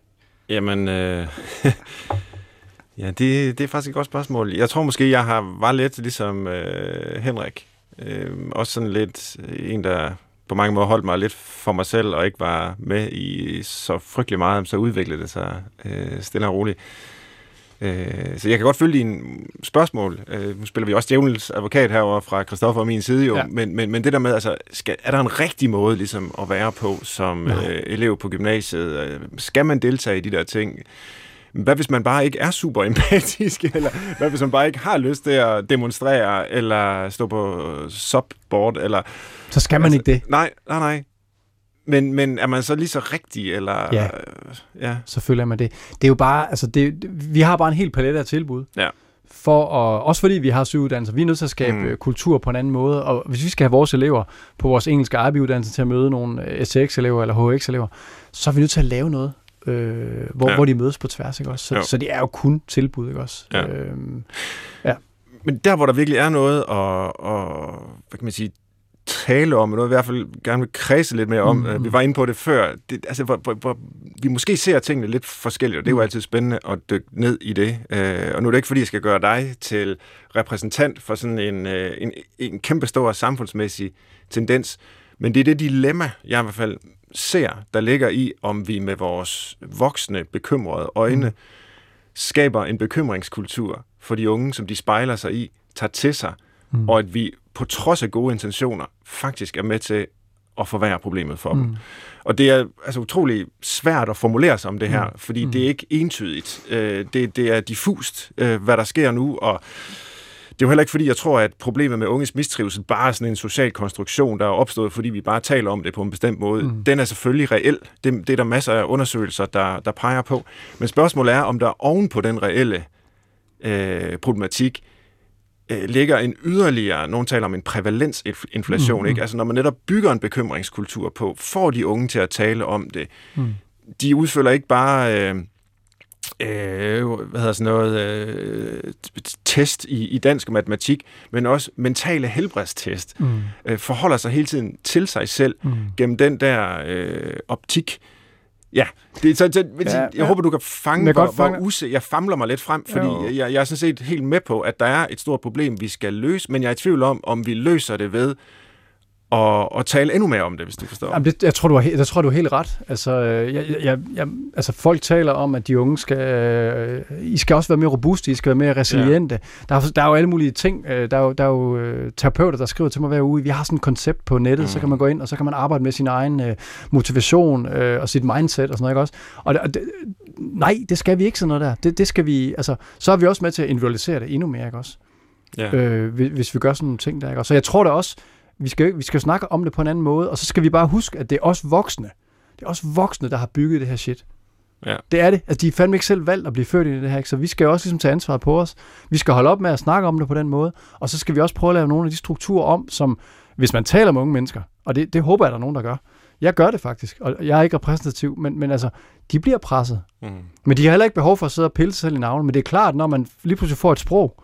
Jamen, øh, ja, det, det er faktisk et godt spørgsmål. Jeg tror måske, jeg har var lidt ligesom øh, Henrik. Øh, også sådan lidt øh, en, der på mange måder holdt mig lidt for mig selv, og ikke var med i så frygtelig meget, så udviklede det sig øh, stille og roligt. Øh, så jeg kan godt følge dine spørgsmål. Øh, nu spiller vi også djævelens advokat herover fra Christoffer og min side jo, Ja. men, men, men det der med, altså, skal, er der en rigtig måde ligesom, at være på som øh, elev på gymnasiet? Øh, Skal man deltage i de der ting? Hvad hvis man bare ikke er super empatisk, eller hvad hvis man bare ikke har lyst til at demonstrere, eller stå på subboard, eller... Så skal man ikke det. Nej, nej, nej. Men, men er man så lige så rigtig, eller... Ja. øh, ja. selvfølgelig er man det. Det er jo bare, altså det, vi har bare en hel palet af tilbud. Ja. For at, også fordi vi har syv uddannelser, vi er nødt til at skabe Mm. mm. kultur på en anden måde, og hvis vi skal have vores elever på vores engelske IB-uddannelse til at møde nogle øh, STX-elever eller HX-elever, så er vi nødt til at lave noget, øh, hvor, Ja. ja. hvor de mødes på tværs, ikke også? Så, Jo. så det er jo kun tilbud, ikke også? Ja. Øhm, Men der, hvor der virkelig er noget at, at hvad kan man sige, tale om, jeg i hvert fald gerne vil kredse lidt mere om. Mm. Vi var inde på det før. Det, altså, hvor, hvor, hvor vi måske ser tingene lidt forskelligt, og det er jo Mhm. altid spændende at dykke ned i det. Øh, og nu er det ikke, fordi jeg skal gøre dig til repræsentant for sådan en, øh, en, en kæmpe stor samfundsmæssig tendens, men det er det dilemma, jeg i hvert fald ser, der ligger i, om vi med vores voksne, bekymrede øjne Mhm. skaber en bekymringskultur for de unge, som de spejler sig i, tager til sig, mm. og at vi på trods af gode intentioner faktisk er med til at forværre problemet for dem. mm. Og det er altså utrolig svært at formulere sig om det her, Mm. fordi Mm. det er ikke entydigt. Øh, det, det er diffust, øh, hvad der sker nu, og det er jo heller ikke fordi, jeg tror, at problemet med unges mistrivsel bare er sådan en social konstruktion, der er opstået, fordi vi bare taler om det på en bestemt måde. Mm. Den er selvfølgelig reel. Det, det er der masser af undersøgelser, der, der peger på. Men spørgsmålet er, om der oven på den reelle øh, problematik øh, ligger en yderligere, nogen taler om en prævalensinflation, Mm, mm, mm. ikke? Altså når man netop bygger en bekymringskultur på, får de unge til at tale om det. Mm. De udfølger ikke bare... Øh, øh, hvad hedder sådan noget, øh, test i, i dansk og matematik, men også mentale helbredstest, Mm. øh, forholder sig hele tiden til sig selv Mm. gennem den der øh, optik. Ja, det, så, så, ja, jeg ja. håber, du kan fange, jeg hvor, godt fange- hvor use, jeg famler mig lidt frem, fordi Jo. jeg, jeg er sådan set helt med på, at der er et stort problem, vi skal løse, men jeg er i tvivl om, om vi løser det ved at, at tale endnu mere om det, hvis du forstår. Jamen, det, jeg, tror, du har, jeg tror, du har helt ret. Altså, øh, jeg, jeg, jeg, altså, folk taler om, at de unge skal... Øh, I skal også være mere robuste, I skal være mere resiliente. Ja. Der, er, der er jo alle mulige ting. Øh, der er jo, der er jo øh, terapeuter, der skriver til mig hver uge, vi har sådan et koncept på nettet, mm. så kan man gå ind, og så kan man arbejde med sin egen øh, motivation øh, og sit mindset og sådan noget, ikke også? Og, og det, nej, det skal vi ikke sådan noget der. Det, det skal vi... Altså, så er vi også med til at individualisere det endnu mere, ikke også? Ja. øh, hvis, vi gør sådan nogle ting der. Ikke? Og Så jeg tror da også, vi skal, vi skal snakke om det på en anden måde, og så skal vi bare huske, at det er os voksne. Det er også voksne, der har bygget det her shit. Ja. Det er det. Altså, de er fandme ikke selv valgt at blive født ind i det her, ikke? så vi skal også ligesom tage ansvaret på os. Vi skal holde op med at snakke om det på den måde, og så skal vi også prøve at lave nogle af de strukturer om, som hvis man taler med unge mennesker, og det, det håber jeg, der er nogen, der gør. Jeg gør det faktisk, og jeg er ikke repræsentativ, men, men altså, de bliver presset. Mm. Men de har heller ikke behov for at sidde og pille sig selv i navlen. Men det er klart, når man lige pludselig får et sprog,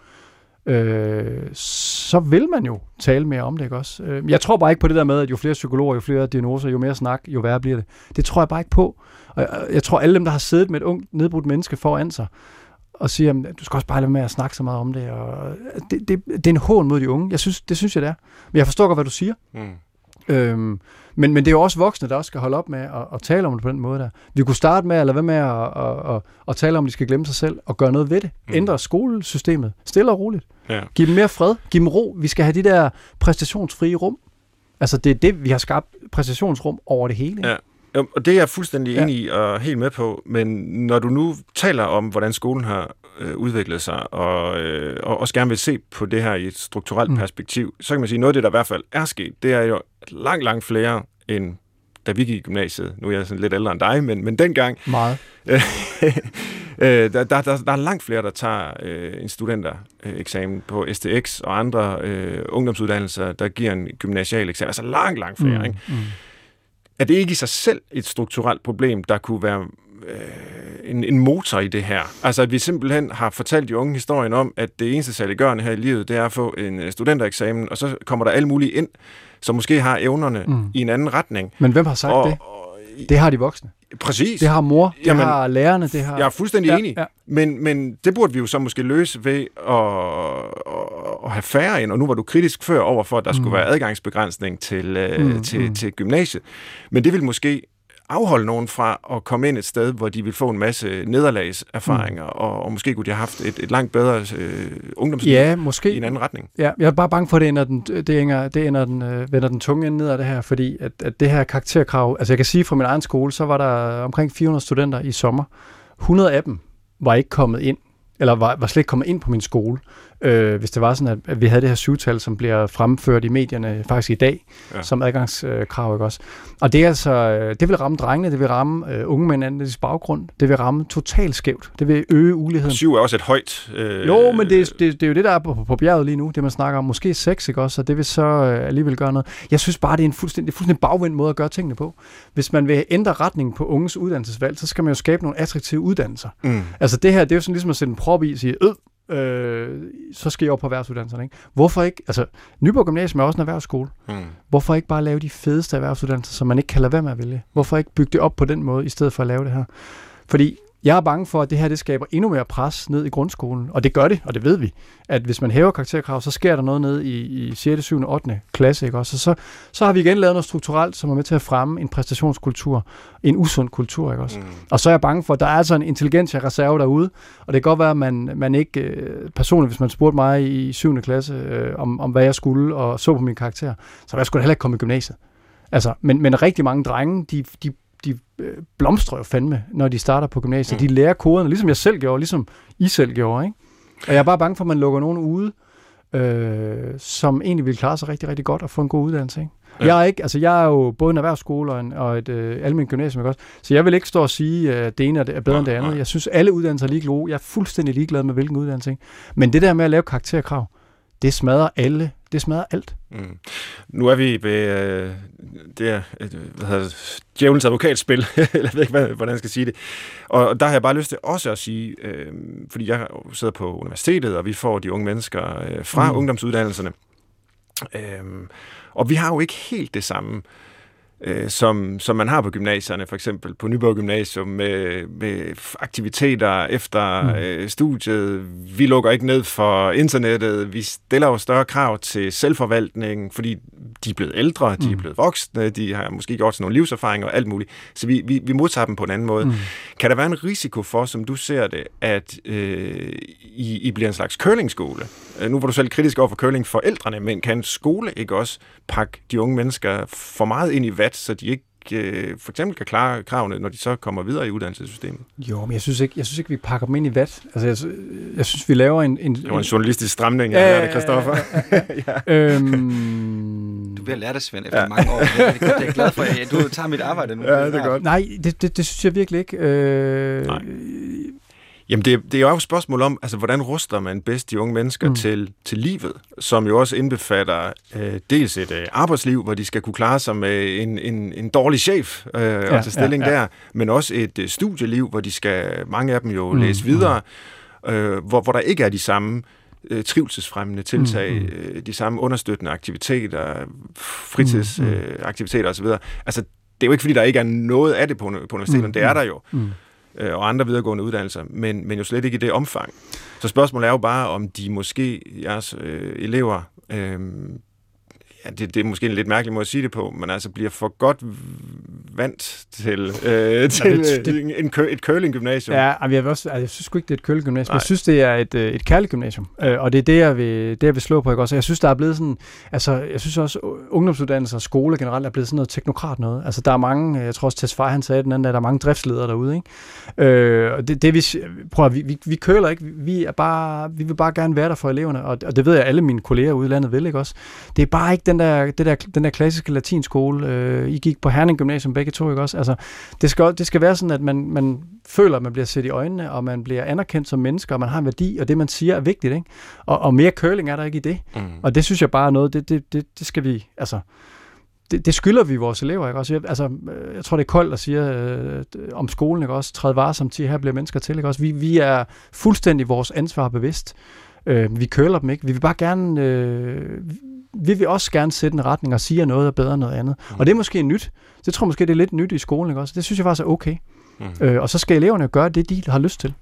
øh, så vil man jo tale mere om det, ikke også? Øh, jeg tror bare ikke på det der med, at jo flere psykologer, jo flere diagnoser, jo mere snak, jo værre bliver det. Det tror jeg bare ikke på. Og jeg, jeg tror, alle dem, der har siddet med et ungt, nedbrudt menneske foran sig, og siger, at du skal også bare lade med at snakke så meget om det. Og øh, det, det, det er en hån mod de unge. Jeg synes, det synes jeg, det er. Men jeg forstår godt, hvad du siger. Mm. Øhm, men, men det er jo også voksne, der også skal holde op med at, at tale om det på den måde der. Vi kunne starte med at lade være med at, at, at, at tale om, at de skal glemme sig selv og gøre noget ved det. Mm. Ændre skolesystemet. Stille og roligt. Ja. Giv dem mere fred. Giv dem ro. Vi skal have de der præstationsfrie rum. Altså det er det, vi har skabt præstationsrum over det hele. Ja. Og det er jeg fuldstændig Ja. enig i og helt med på, men når du nu taler om, hvordan skolen har øh, udviklet sig, og, øh, og også gerne vil se på det her i et strukturelt Mm. perspektiv, så kan man sige, noget af det, der i hvert fald er sket, det er jo langt, langt flere end da vi gik i gymnasiet. Nu er jeg sådan lidt ældre end dig, men, men dengang, Meget. øh, der, der, der, der er langt flere, der tager øh, en studentereksamen på STX og andre øh, ungdomsuddannelser, der giver en gymnasial eksamen. Altså langt, langt flere. Mm. Ikke? Mm. Er det ikke i sig selv et strukturelt problem, der kunne være øh, en, en motor i det her? Altså at vi simpelthen har fortalt de unge historien om, at det eneste saliggørende her i livet, det er at få en øh, studentereksamen, og så kommer der alle mulige ind, som måske har evnerne Mm. i en anden retning. Men hvem har sagt og, det? Det har de voksne. præcis. Det har mor, det Jamen, har lærerne, det har... Jeg er fuldstændig Ja, enig. ja. Men, men det burde vi jo så måske løse ved at, at, at have færre ind. Og nu var du kritisk før over for, at der mm. skulle være adgangsbegrænsning til, øh, Mm, til, mm. til gymnasiet. Men det vil måske afholde nogen fra at komme ind et sted, hvor de vil få en masse nederlagserfaringer, mm. og, og måske kunne de have haft et, et langt bedre øh, ungdomsliv Ja, i måske. en anden retning. Ja, jeg er bare bange for, at det ender den, det ender, det ender den, øh, vender den tunge ende ned af det her, fordi at, at det her karakterkrav, altså jeg kan sige fra min egen skole, så var der omkring 400 studenter i sommer. 100 af dem var ikke kommet ind, eller var, var slet ikke kommet ind på min skole, øh, hvis det var sådan, at, vi havde det her syvtal, som bliver fremført i medierne faktisk i dag, ja. Som adgangskrav, ikke også? Og det er altså, øh, det vil ramme drengene, det vil ramme øh, unge mænd af anden etnisk baggrund, det vil ramme totalt skævt, det vil øge uligheden. Syv er også et højt... Øh, Jo, men det, er- det, det er jo det, der er på, på bjerget lige nu, det man snakker om. Måske sex, ikke også? Så det vil så øh, alligevel gøre noget. Jeg synes bare, det er en fuldstændig, fuldstændig bagvendt måde at gøre tingene på. Hvis man vil ændre retningen på unges uddannelsesvalg, så skal man jo skabe nogle attraktive uddannelser. Mm. Altså det her, det er jo sådan ligesom at sætte en prop i og sige, øh, øh, så skal jeg op på erhvervsuddannelserne. Ikke? Hvorfor ikke? Altså, Nyborg Gymnasium er også en erhvervsskole. Mm. Hvorfor ikke bare lave de fedeste erhvervsuddannelser, som man ikke kan lade være med at vælge? Hvorfor ikke bygge det op på den måde, i stedet for at lave det her? Fordi jeg er bange for, at det her det skaber endnu mere pres ned i grundskolen, og det gør det, og det ved vi, at hvis man hæver karakterkrav, så sker der noget ned i, i 6., 7., 8. klasse, ikke også? Og så, så har vi igen lavet noget strukturelt, som er med til at fremme en præstationskultur, en usund kultur, ikke også? Mm. Og så er jeg bange for, at der er altså en intelligentia reserve derude, og det kan godt være, at man, man ikke, øh, personligt, hvis man spurgte mig i 7. klasse, øh, om, om hvad jeg skulle, og så på min karakter, så var jeg skulle heller ikke komme i gymnasiet. Altså, men, men rigtig mange drenge, de, de, blomstrer jo fandme, når de starter på gymnasiet. Mm. De lærer koderne, ligesom jeg selv gjorde, ligesom I selv gjorde, ikke? Og jeg er bare bange for, at man lukker nogen ude, øh, som egentlig vil klare sig rigtig, rigtig godt og få en god uddannelse, ikke? Ja. Jeg er ikke, altså jeg er jo både en erhvervsskole og, en, og et øh, almindeligt gymnasium, ikke også? Så jeg vil ikke stå og sige, at det ene er bedre end det andet. nej. Jeg synes, alle uddannelser er lige gode. Jeg er fuldstændig ligeglad med, hvilken uddannelse. Ikke? Men det der med at lave karakterkrav, det smadrer alle. Det smadrer alt. Mm. Nu er vi ved øh, det er, øh, hvad hedder det, djævelens advokatspil, eller jeg ved ikke, hvad, hvordan jeg skal sige det. Og, og der har jeg bare lyst til også at sige, øh, fordi jeg sidder på universitetet, og vi får de unge mennesker øh, fra mm. ungdomsuddannelserne. Øh, og vi har jo ikke helt det samme, øh, som, som man har på gymnasierne, for eksempel på Nyborg Gymnasium, med, med aktiviteter efter Mm. mm. øh, studiet. Vi lukker ikke ned for internettet. Vi stiller jo større krav til selvforvaltning, fordi de er blevet ældre, de er Mm. blevet voksne, de har måske gjort sig nogle livserfaringer og alt muligt. Så vi, vi, vi modtager dem på en anden måde. Mm. Mm. Kan der være en risiko for, som du ser det, at øh, I, I bliver en slags curlingskole? Øh, nu var du selv kritisk over for curlingforældrene, men kan en skole ikke også pakke de unge mennesker for meget ind i vat, så de ikke øh, for eksempel kan klare kravene, når de så kommer videre i uddannelsessystemet? Jo, men jeg synes ikke, jeg synes ikke vi pakker dem ind i vat. Altså, jeg, jeg synes, vi laver en... en Det var en journalistisk stramning, jeg ja, det, Christoffer. øhm, Du er ved at lære det, Svend, efter ja. mange år. Det er, det er jeg glad for. at Du tager mit arbejde nu. Ja, det er godt. Nej, det, det, det synes jeg virkelig ikke. Øh, Nej. Jamen, det, det er jo et spørgsmål om, altså, hvordan ruster man bedst de unge mennesker mm. til, til livet, som jo også indbefatter øh, dels et øh, arbejdsliv, hvor de skal kunne klare sig med en, en, en dårlig chef øh, ja, og til stilling ja, ja. der, men også et øh, studieliv, hvor de skal, mange af dem jo mm. læse videre, øh, hvor, hvor der ikke er de samme øh, trivselsfremmende tiltag, mm. øh, de samme understøttende aktiviteter, fritidsaktiviteter mm. øh, osv. Altså, det er jo ikke, fordi der ikke er noget af det på, på universiteterne, mm. det er der jo. Mm øh, og andre videregående uddannelser, men, men jo slet ikke i det omfang. Så spørgsmålet er jo bare, om de måske, jeres øh, elever, øh, ja, det, det er måske en lidt mærkelig måde at sige det på, men altså bliver for godt vant til, øh, til ja, det, det, en, kø, et curling-gymnasium. Ja, jeg, vil også, altså, jeg synes ikke, det er et curling-gymnasium. Jeg synes, det er et, øh, et kærligt gymnasium, øh, og det er det, jeg vil, det, jeg vil slå på. Ikke? Også, jeg synes, der er blevet sådan, altså, jeg synes også, ungdomsuddannelser og skole generelt er blevet sådan noget teknokrat noget. Altså, der er mange, jeg tror også, Tesfaye, han sagde den anden, der er mange driftsledere derude, ikke? Øh, og det, det vi, prøv at, vi, vi, vi køler ikke, vi, er bare, vi vil bare gerne være der for eleverne, og, og det ved jeg, alle mine kolleger ude i landet vil, ikke også? Det er bare ikke den der, det der, den der klassiske latinskole. Øh, I gik på Herning Gymnasium begge to, ikke også? Altså, det, skal, det skal være sådan, at man, man føler, at man bliver set i øjnene, og man bliver anerkendt som menneske, og man har en værdi, og det, man siger, er vigtigt. Ikke? Og, og mere curling er der ikke i det. Mm. Og det synes jeg bare er noget, det, det, det, det skal vi... Altså, det, det skylder vi vores elever, ikke også? Jeg, altså, jeg tror, det er koldt at sige øh, om skolen, ikke også? Træd varsomt til, her bliver mennesker til, ikke også? Vi, vi er fuldstændig vores ansvar bevidst. Øh, vi køler dem ikke. Vi vil bare gerne... Øh, vi vil også gerne sætte en retning og sige, at noget er bedre end noget andet. Mm. Og det er måske nyt. Det tror jeg måske, det er lidt nyt i skolen, ikke også? Det synes jeg faktisk er okay. Mm. Øh, og så skal eleverne gøre det, de har lyst til.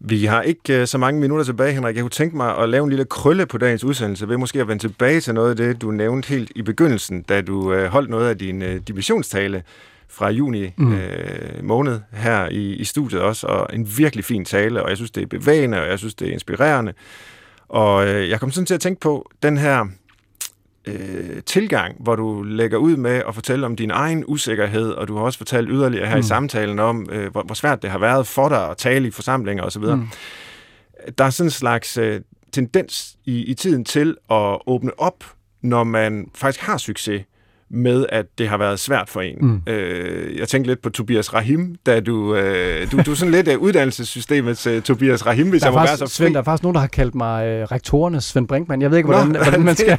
Vi har ikke uh, så mange minutter tilbage, Henrik. Jeg kunne tænke mig at lave en lille krølle på dagens udsendelse ved måske at vende tilbage til noget af det, du nævnte helt i begyndelsen, da du uh, holdt noget af din uh, divisionstale fra juni mm. uh, måned her i, i studiet også, og en virkelig fin tale, og jeg synes, det er bevægende, og jeg synes, det er inspirerende. Og øh, jeg kom sådan til at tænke på den her øh, tilgang, hvor du lægger ud med at fortælle om din egen usikkerhed, og du har også fortalt yderligere her mm. i samtalen om, øh, hvor, hvor svært det har været for dig at tale i forsamlinger osv. Mm. Der er sådan en slags øh, tendens i, i tiden til at åbne op, når man faktisk har succes med, at det har været svært for en. Mm. Øh, jeg tænkte lidt på Tobias Rahim, da du, øh, du, du er sådan lidt af uddannelsessystemets uh, Tobias Rahim, hvis der jeg må faktisk, være så fri. Svend, der er faktisk nogen, der har kaldt mig øh, rektorernes Svend Brinkmann. Jeg ved ikke, hvordan, Nå, hvordan man skal...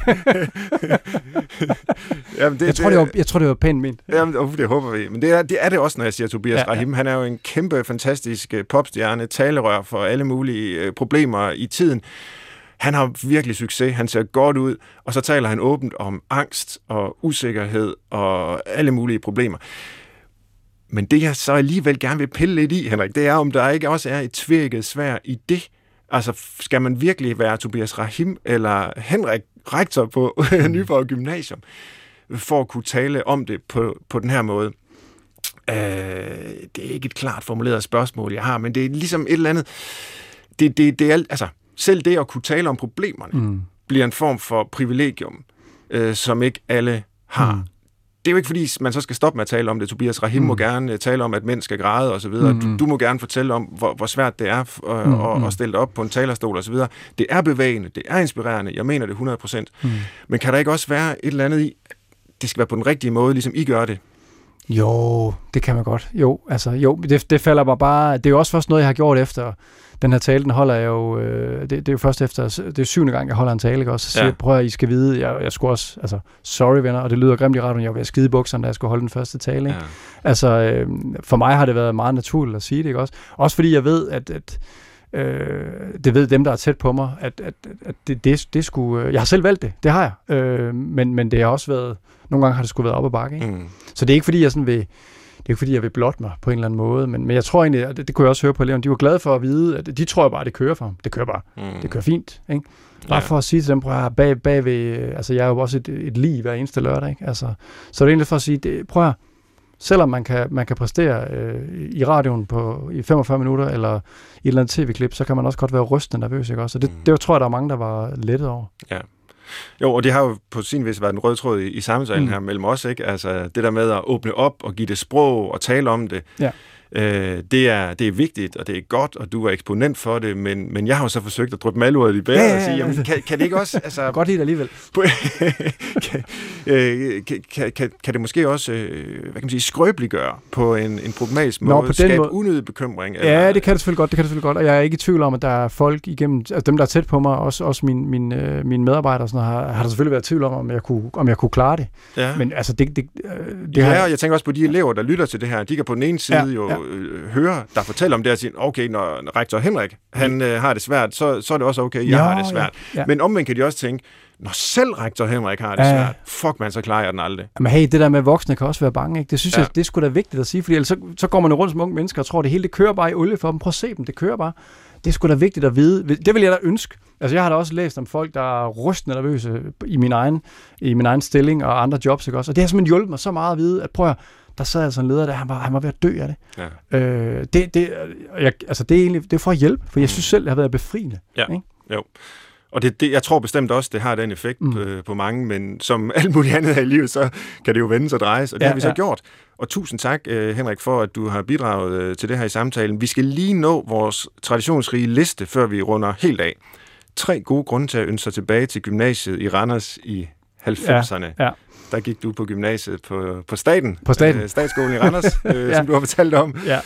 jamen, det, jeg, tror, det, var, jeg tror, det var pænt ment. Jamen, uh, det håber vi. Men det er, det er det også, når jeg siger Tobias ja, Rahim. Ja. Han er jo en kæmpe, fantastisk uh, popstjerne, talerør for alle mulige uh, problemer i tiden. Han har virkelig succes, han ser godt ud, og så taler han åbent om angst og usikkerhed og alle mulige problemer. Men det, jeg så alligevel gerne vil pille lidt i, Henrik, det er, om der ikke også er et tvirket svær i det. Altså, skal man virkelig være Tobias Rahim eller Henrik, rektor på Nyborg Gymnasium, for at kunne tale om det på, på den her måde? Øh, det er ikke et klart formuleret spørgsmål, jeg har, men det er ligesom et eller andet... Det, det, det er, altså, selv det at kunne tale om problemerne mm. bliver en form for privilegium, øh, som ikke alle har. Mm. Det er jo ikke, fordi man så skal stoppe med at tale om det. Tobias Rahim mm. må gerne øh, tale om, at mænd skal græde osv. Mm. Du, du må gerne fortælle om, hvor, hvor svært det er øh, mm. at, at stille dig op på en talerstol osv. Det er bevægende, det er inspirerende, jeg mener det 100%. Mm. Men kan der ikke også være et eller andet i, det skal være på den rigtige måde, ligesom I gør det? Jo, det kan man godt. Jo, altså, jo, det, det falder mig bare... Det er jo også først noget, jeg har gjort efter den her tale, den holder jeg jo, øh, det, det er jo først efter, det er syvende gang, jeg holder en tale, ikke også? Så siger ja. prøv at I skal vide, jeg, jeg skulle også, altså, sorry venner, og det lyder grimt i radioen, jeg var ved at skide i bukserne, da jeg skulle holde den første tale, ikke? Ja. Altså, øh, for mig har det været meget naturligt at sige det, ikke også? Også fordi jeg ved, at, at Øh, det ved dem, der er tæt på mig, at, at, at det, det, det skulle... Øh, jeg har selv valgt det, det har jeg. Øh, men, men det har også været... Nogle gange har det skulle været op ad bakke. Ikke? Mm. Så det er ikke fordi, jeg sådan vil det er ikke fordi, jeg vil blotte mig på en eller anden måde, men, men jeg tror egentlig, at det, det kunne jeg også høre på eleverne, de var glade for at vide, at de tror jeg bare, det kører for ham. Det kører bare. Mm. Det kører fint. Ikke? Bare ja. for at sige til dem, prøv at bag, bag ved, altså jeg er jo også et, et liv hver eneste lørdag, ikke? Altså, så det er egentlig for at sige, det, prøv at, selvom man kan, man kan præstere øh, i radioen på, i 45 minutter, eller i et eller andet tv-klip, så kan man også godt være rystende nervøs, ikke også? Så det, mm. det tror jeg, der er mange, der var lettet over. Ja. Jo, og det har jo på sin vis været en rød tråd i, i samtalen mm. her mellem os, ikke? Altså det der med at åbne op og give det sprog og tale om det. Ja. Øh, det, er, det er vigtigt, og det er godt, og du er eksponent for det, men, men jeg har jo så forsøgt at drøbe malordet i bæret Ja, ja, og sige, ja. jamen, kan, kan det ikke også... Altså, Godt helt alligevel. på- kan, øh, kan, kan, kan, det måske også, øh, hvad kan man sige, skrøbeliggøre på en, en problematisk Nå, måde, på den skabe måde- unødig bekymring? Ja, det kan det selvfølgelig godt, det kan det selvfølgelig godt, og jeg er ikke i tvivl om, at der er folk igennem, altså dem, der er tæt på mig, også, også mine, mine, øh, mine medarbejdere, og sådan noget, har, har der selvfølgelig været tvivl om, om jeg kunne, om jeg kunne klare det. ja. Men altså, det, det, øh, det Det har, ja, og jeg tænker også på de elever, der lytter til det her. De kan på den ene side Ja, ja, jo ja. Ja. Øh, høre, der fortæller om det og sige, okay, når rektor Henrik han, øh, har det svært, så, så er det også okay, jeg Ja, har det svært. ja, ja. Men omvendt kan de også tænke, når selv rektor Henrik har det Ja. svært, fuck man, så klarer jeg den aldrig. Men hey, det der med voksne kan også være bange, ikke? Det synes Ja. jeg, det sgu da vigtigt at sige, fordi ellers så, så går man jo rundt som unge mennesker og tror, det hele det kører bare i olie for dem. Prøv at se dem, det kører bare. Det sgu da vigtigt at vide. Det vil jeg da ønske. Altså, jeg har da også læst om folk, der er rystende nervøse i min egen, i min egen stilling og andre jobs, ikke også? Og det har simpelthen hjulpet mig så meget at vide, at prøv at, der sad altså en leder der, han var, han var ved at dø af det. Ja. Øh, det, det, jeg, altså det er egentlig det er for at hjælpe, for jeg synes selv, det har været befriende. Ja. Ikke? Jo. Og det, det, jeg tror bestemt også, det har den effekt Mm. mm. på, på mange, men som alt muligt andet her i livet, så kan det jo vendes og drejes, og det Ja, har vi så ja. gjort. Og tusind tak, øh, Henrik, for at du har bidraget øh, til det her i samtalen. Vi skal lige nå vores traditionsrige liste, før vi runder helt af. Tre gode grunde til at ønske sig tilbage til gymnasiet i Randers i 90'erne. ja. Der gik du på gymnasiet på, på Staten. På Staten. Øh, statsskolen i Randers, øh, Ja. som du har fortalt om. Ja.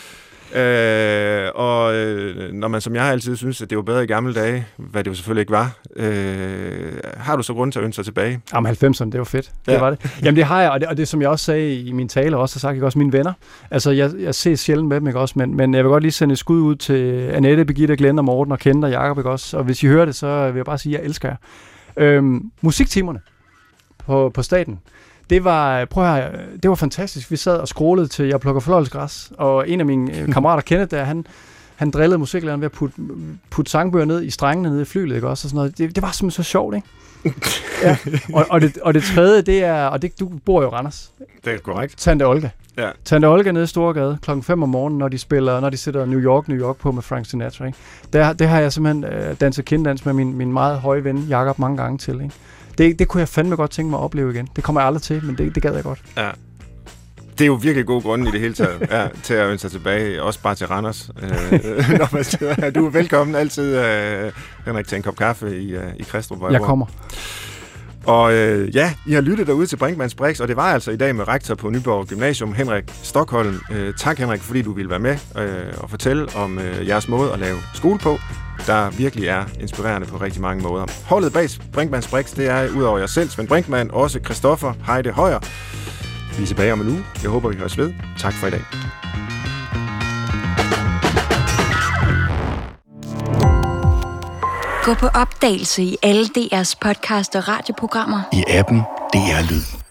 Øh, og øh, når man som jeg altid synes, at det var bedre i gamle dage, hvad det jo selvfølgelig ikke var, øh, har du så grund til at ønske sig tilbage? Jamen 90'erne, det var fedt. Det Ja. var det. Jamen det har jeg, og det, og det som jeg også sagde i min tale, og også har sagt, ikke også mine venner. Altså jeg, jeg ses sjældent med dem, ikke også, men, men jeg vil godt lige sende et skud ud til Annette, Birgitte, Glenn og Morten og Kent og Jacob, ikke også. Og hvis I hører det, så vil jeg bare sige, at jeg elsker jer. Øhm, musiktimerne på, på staten. Det var, prøv høre, det var fantastisk. Vi sad og scrollede til Jeg plukker forløjelsesgræs, og en af mine øh, kammerater, Kenneth, der, han, han drillede musiklæreren ved at putte, putte sangbøger ned i strengene nede i flyet, ikke også? Og sådan noget. Det, det var simpelthen så sjovt, ikke? ja. og, og, det, og det tredje, det er, og det, du bor jo i Randers, Det er korrekt. Tante Olga. Ja. Tante Olga nede i Storgade klokken 5 om morgenen, når de spiller, når de sætter New York, New York på med Frank Sinatra. Ikke? Der, det har jeg simpelthen øh, danset kinddans med min, min meget høje ven Jakob mange gange til. Ikke? Det, det kunne jeg fandme godt tænke mig at opleve igen. Det kommer jeg aldrig til, men det, det gad jeg godt. Ja. Det er jo virkelig gode grunde i det hele taget, ja, til at ønske sig tilbage, også bare til Randers. Øh, når man sidder her. du er velkommen altid, øh, Henrik, til en kop kaffe i, øh, i Kristrup. Jeg kommer. Og øh, ja, I har lyttet derude til Brinkmanns Brix, og det var altså i dag med rektor på Nyborg Gymnasium, Henrik Stockholm. Øh, tak Henrik, fordi du ville være med øh, og fortælle om øh, jeres måde at lave skole på, der virkelig er inspirerende på rigtig mange måder. Holdet bag Brinkmanns Brix, det er udover jer selv, Svend Brinkmann, også Christoffer Heide Højer. Vi er tilbage om en uge. Jeg håber, vi høres ved. Tak for i dag. Gå på opdagelse i alle DR's podcast og radioprogrammer. I appen DR Lyd.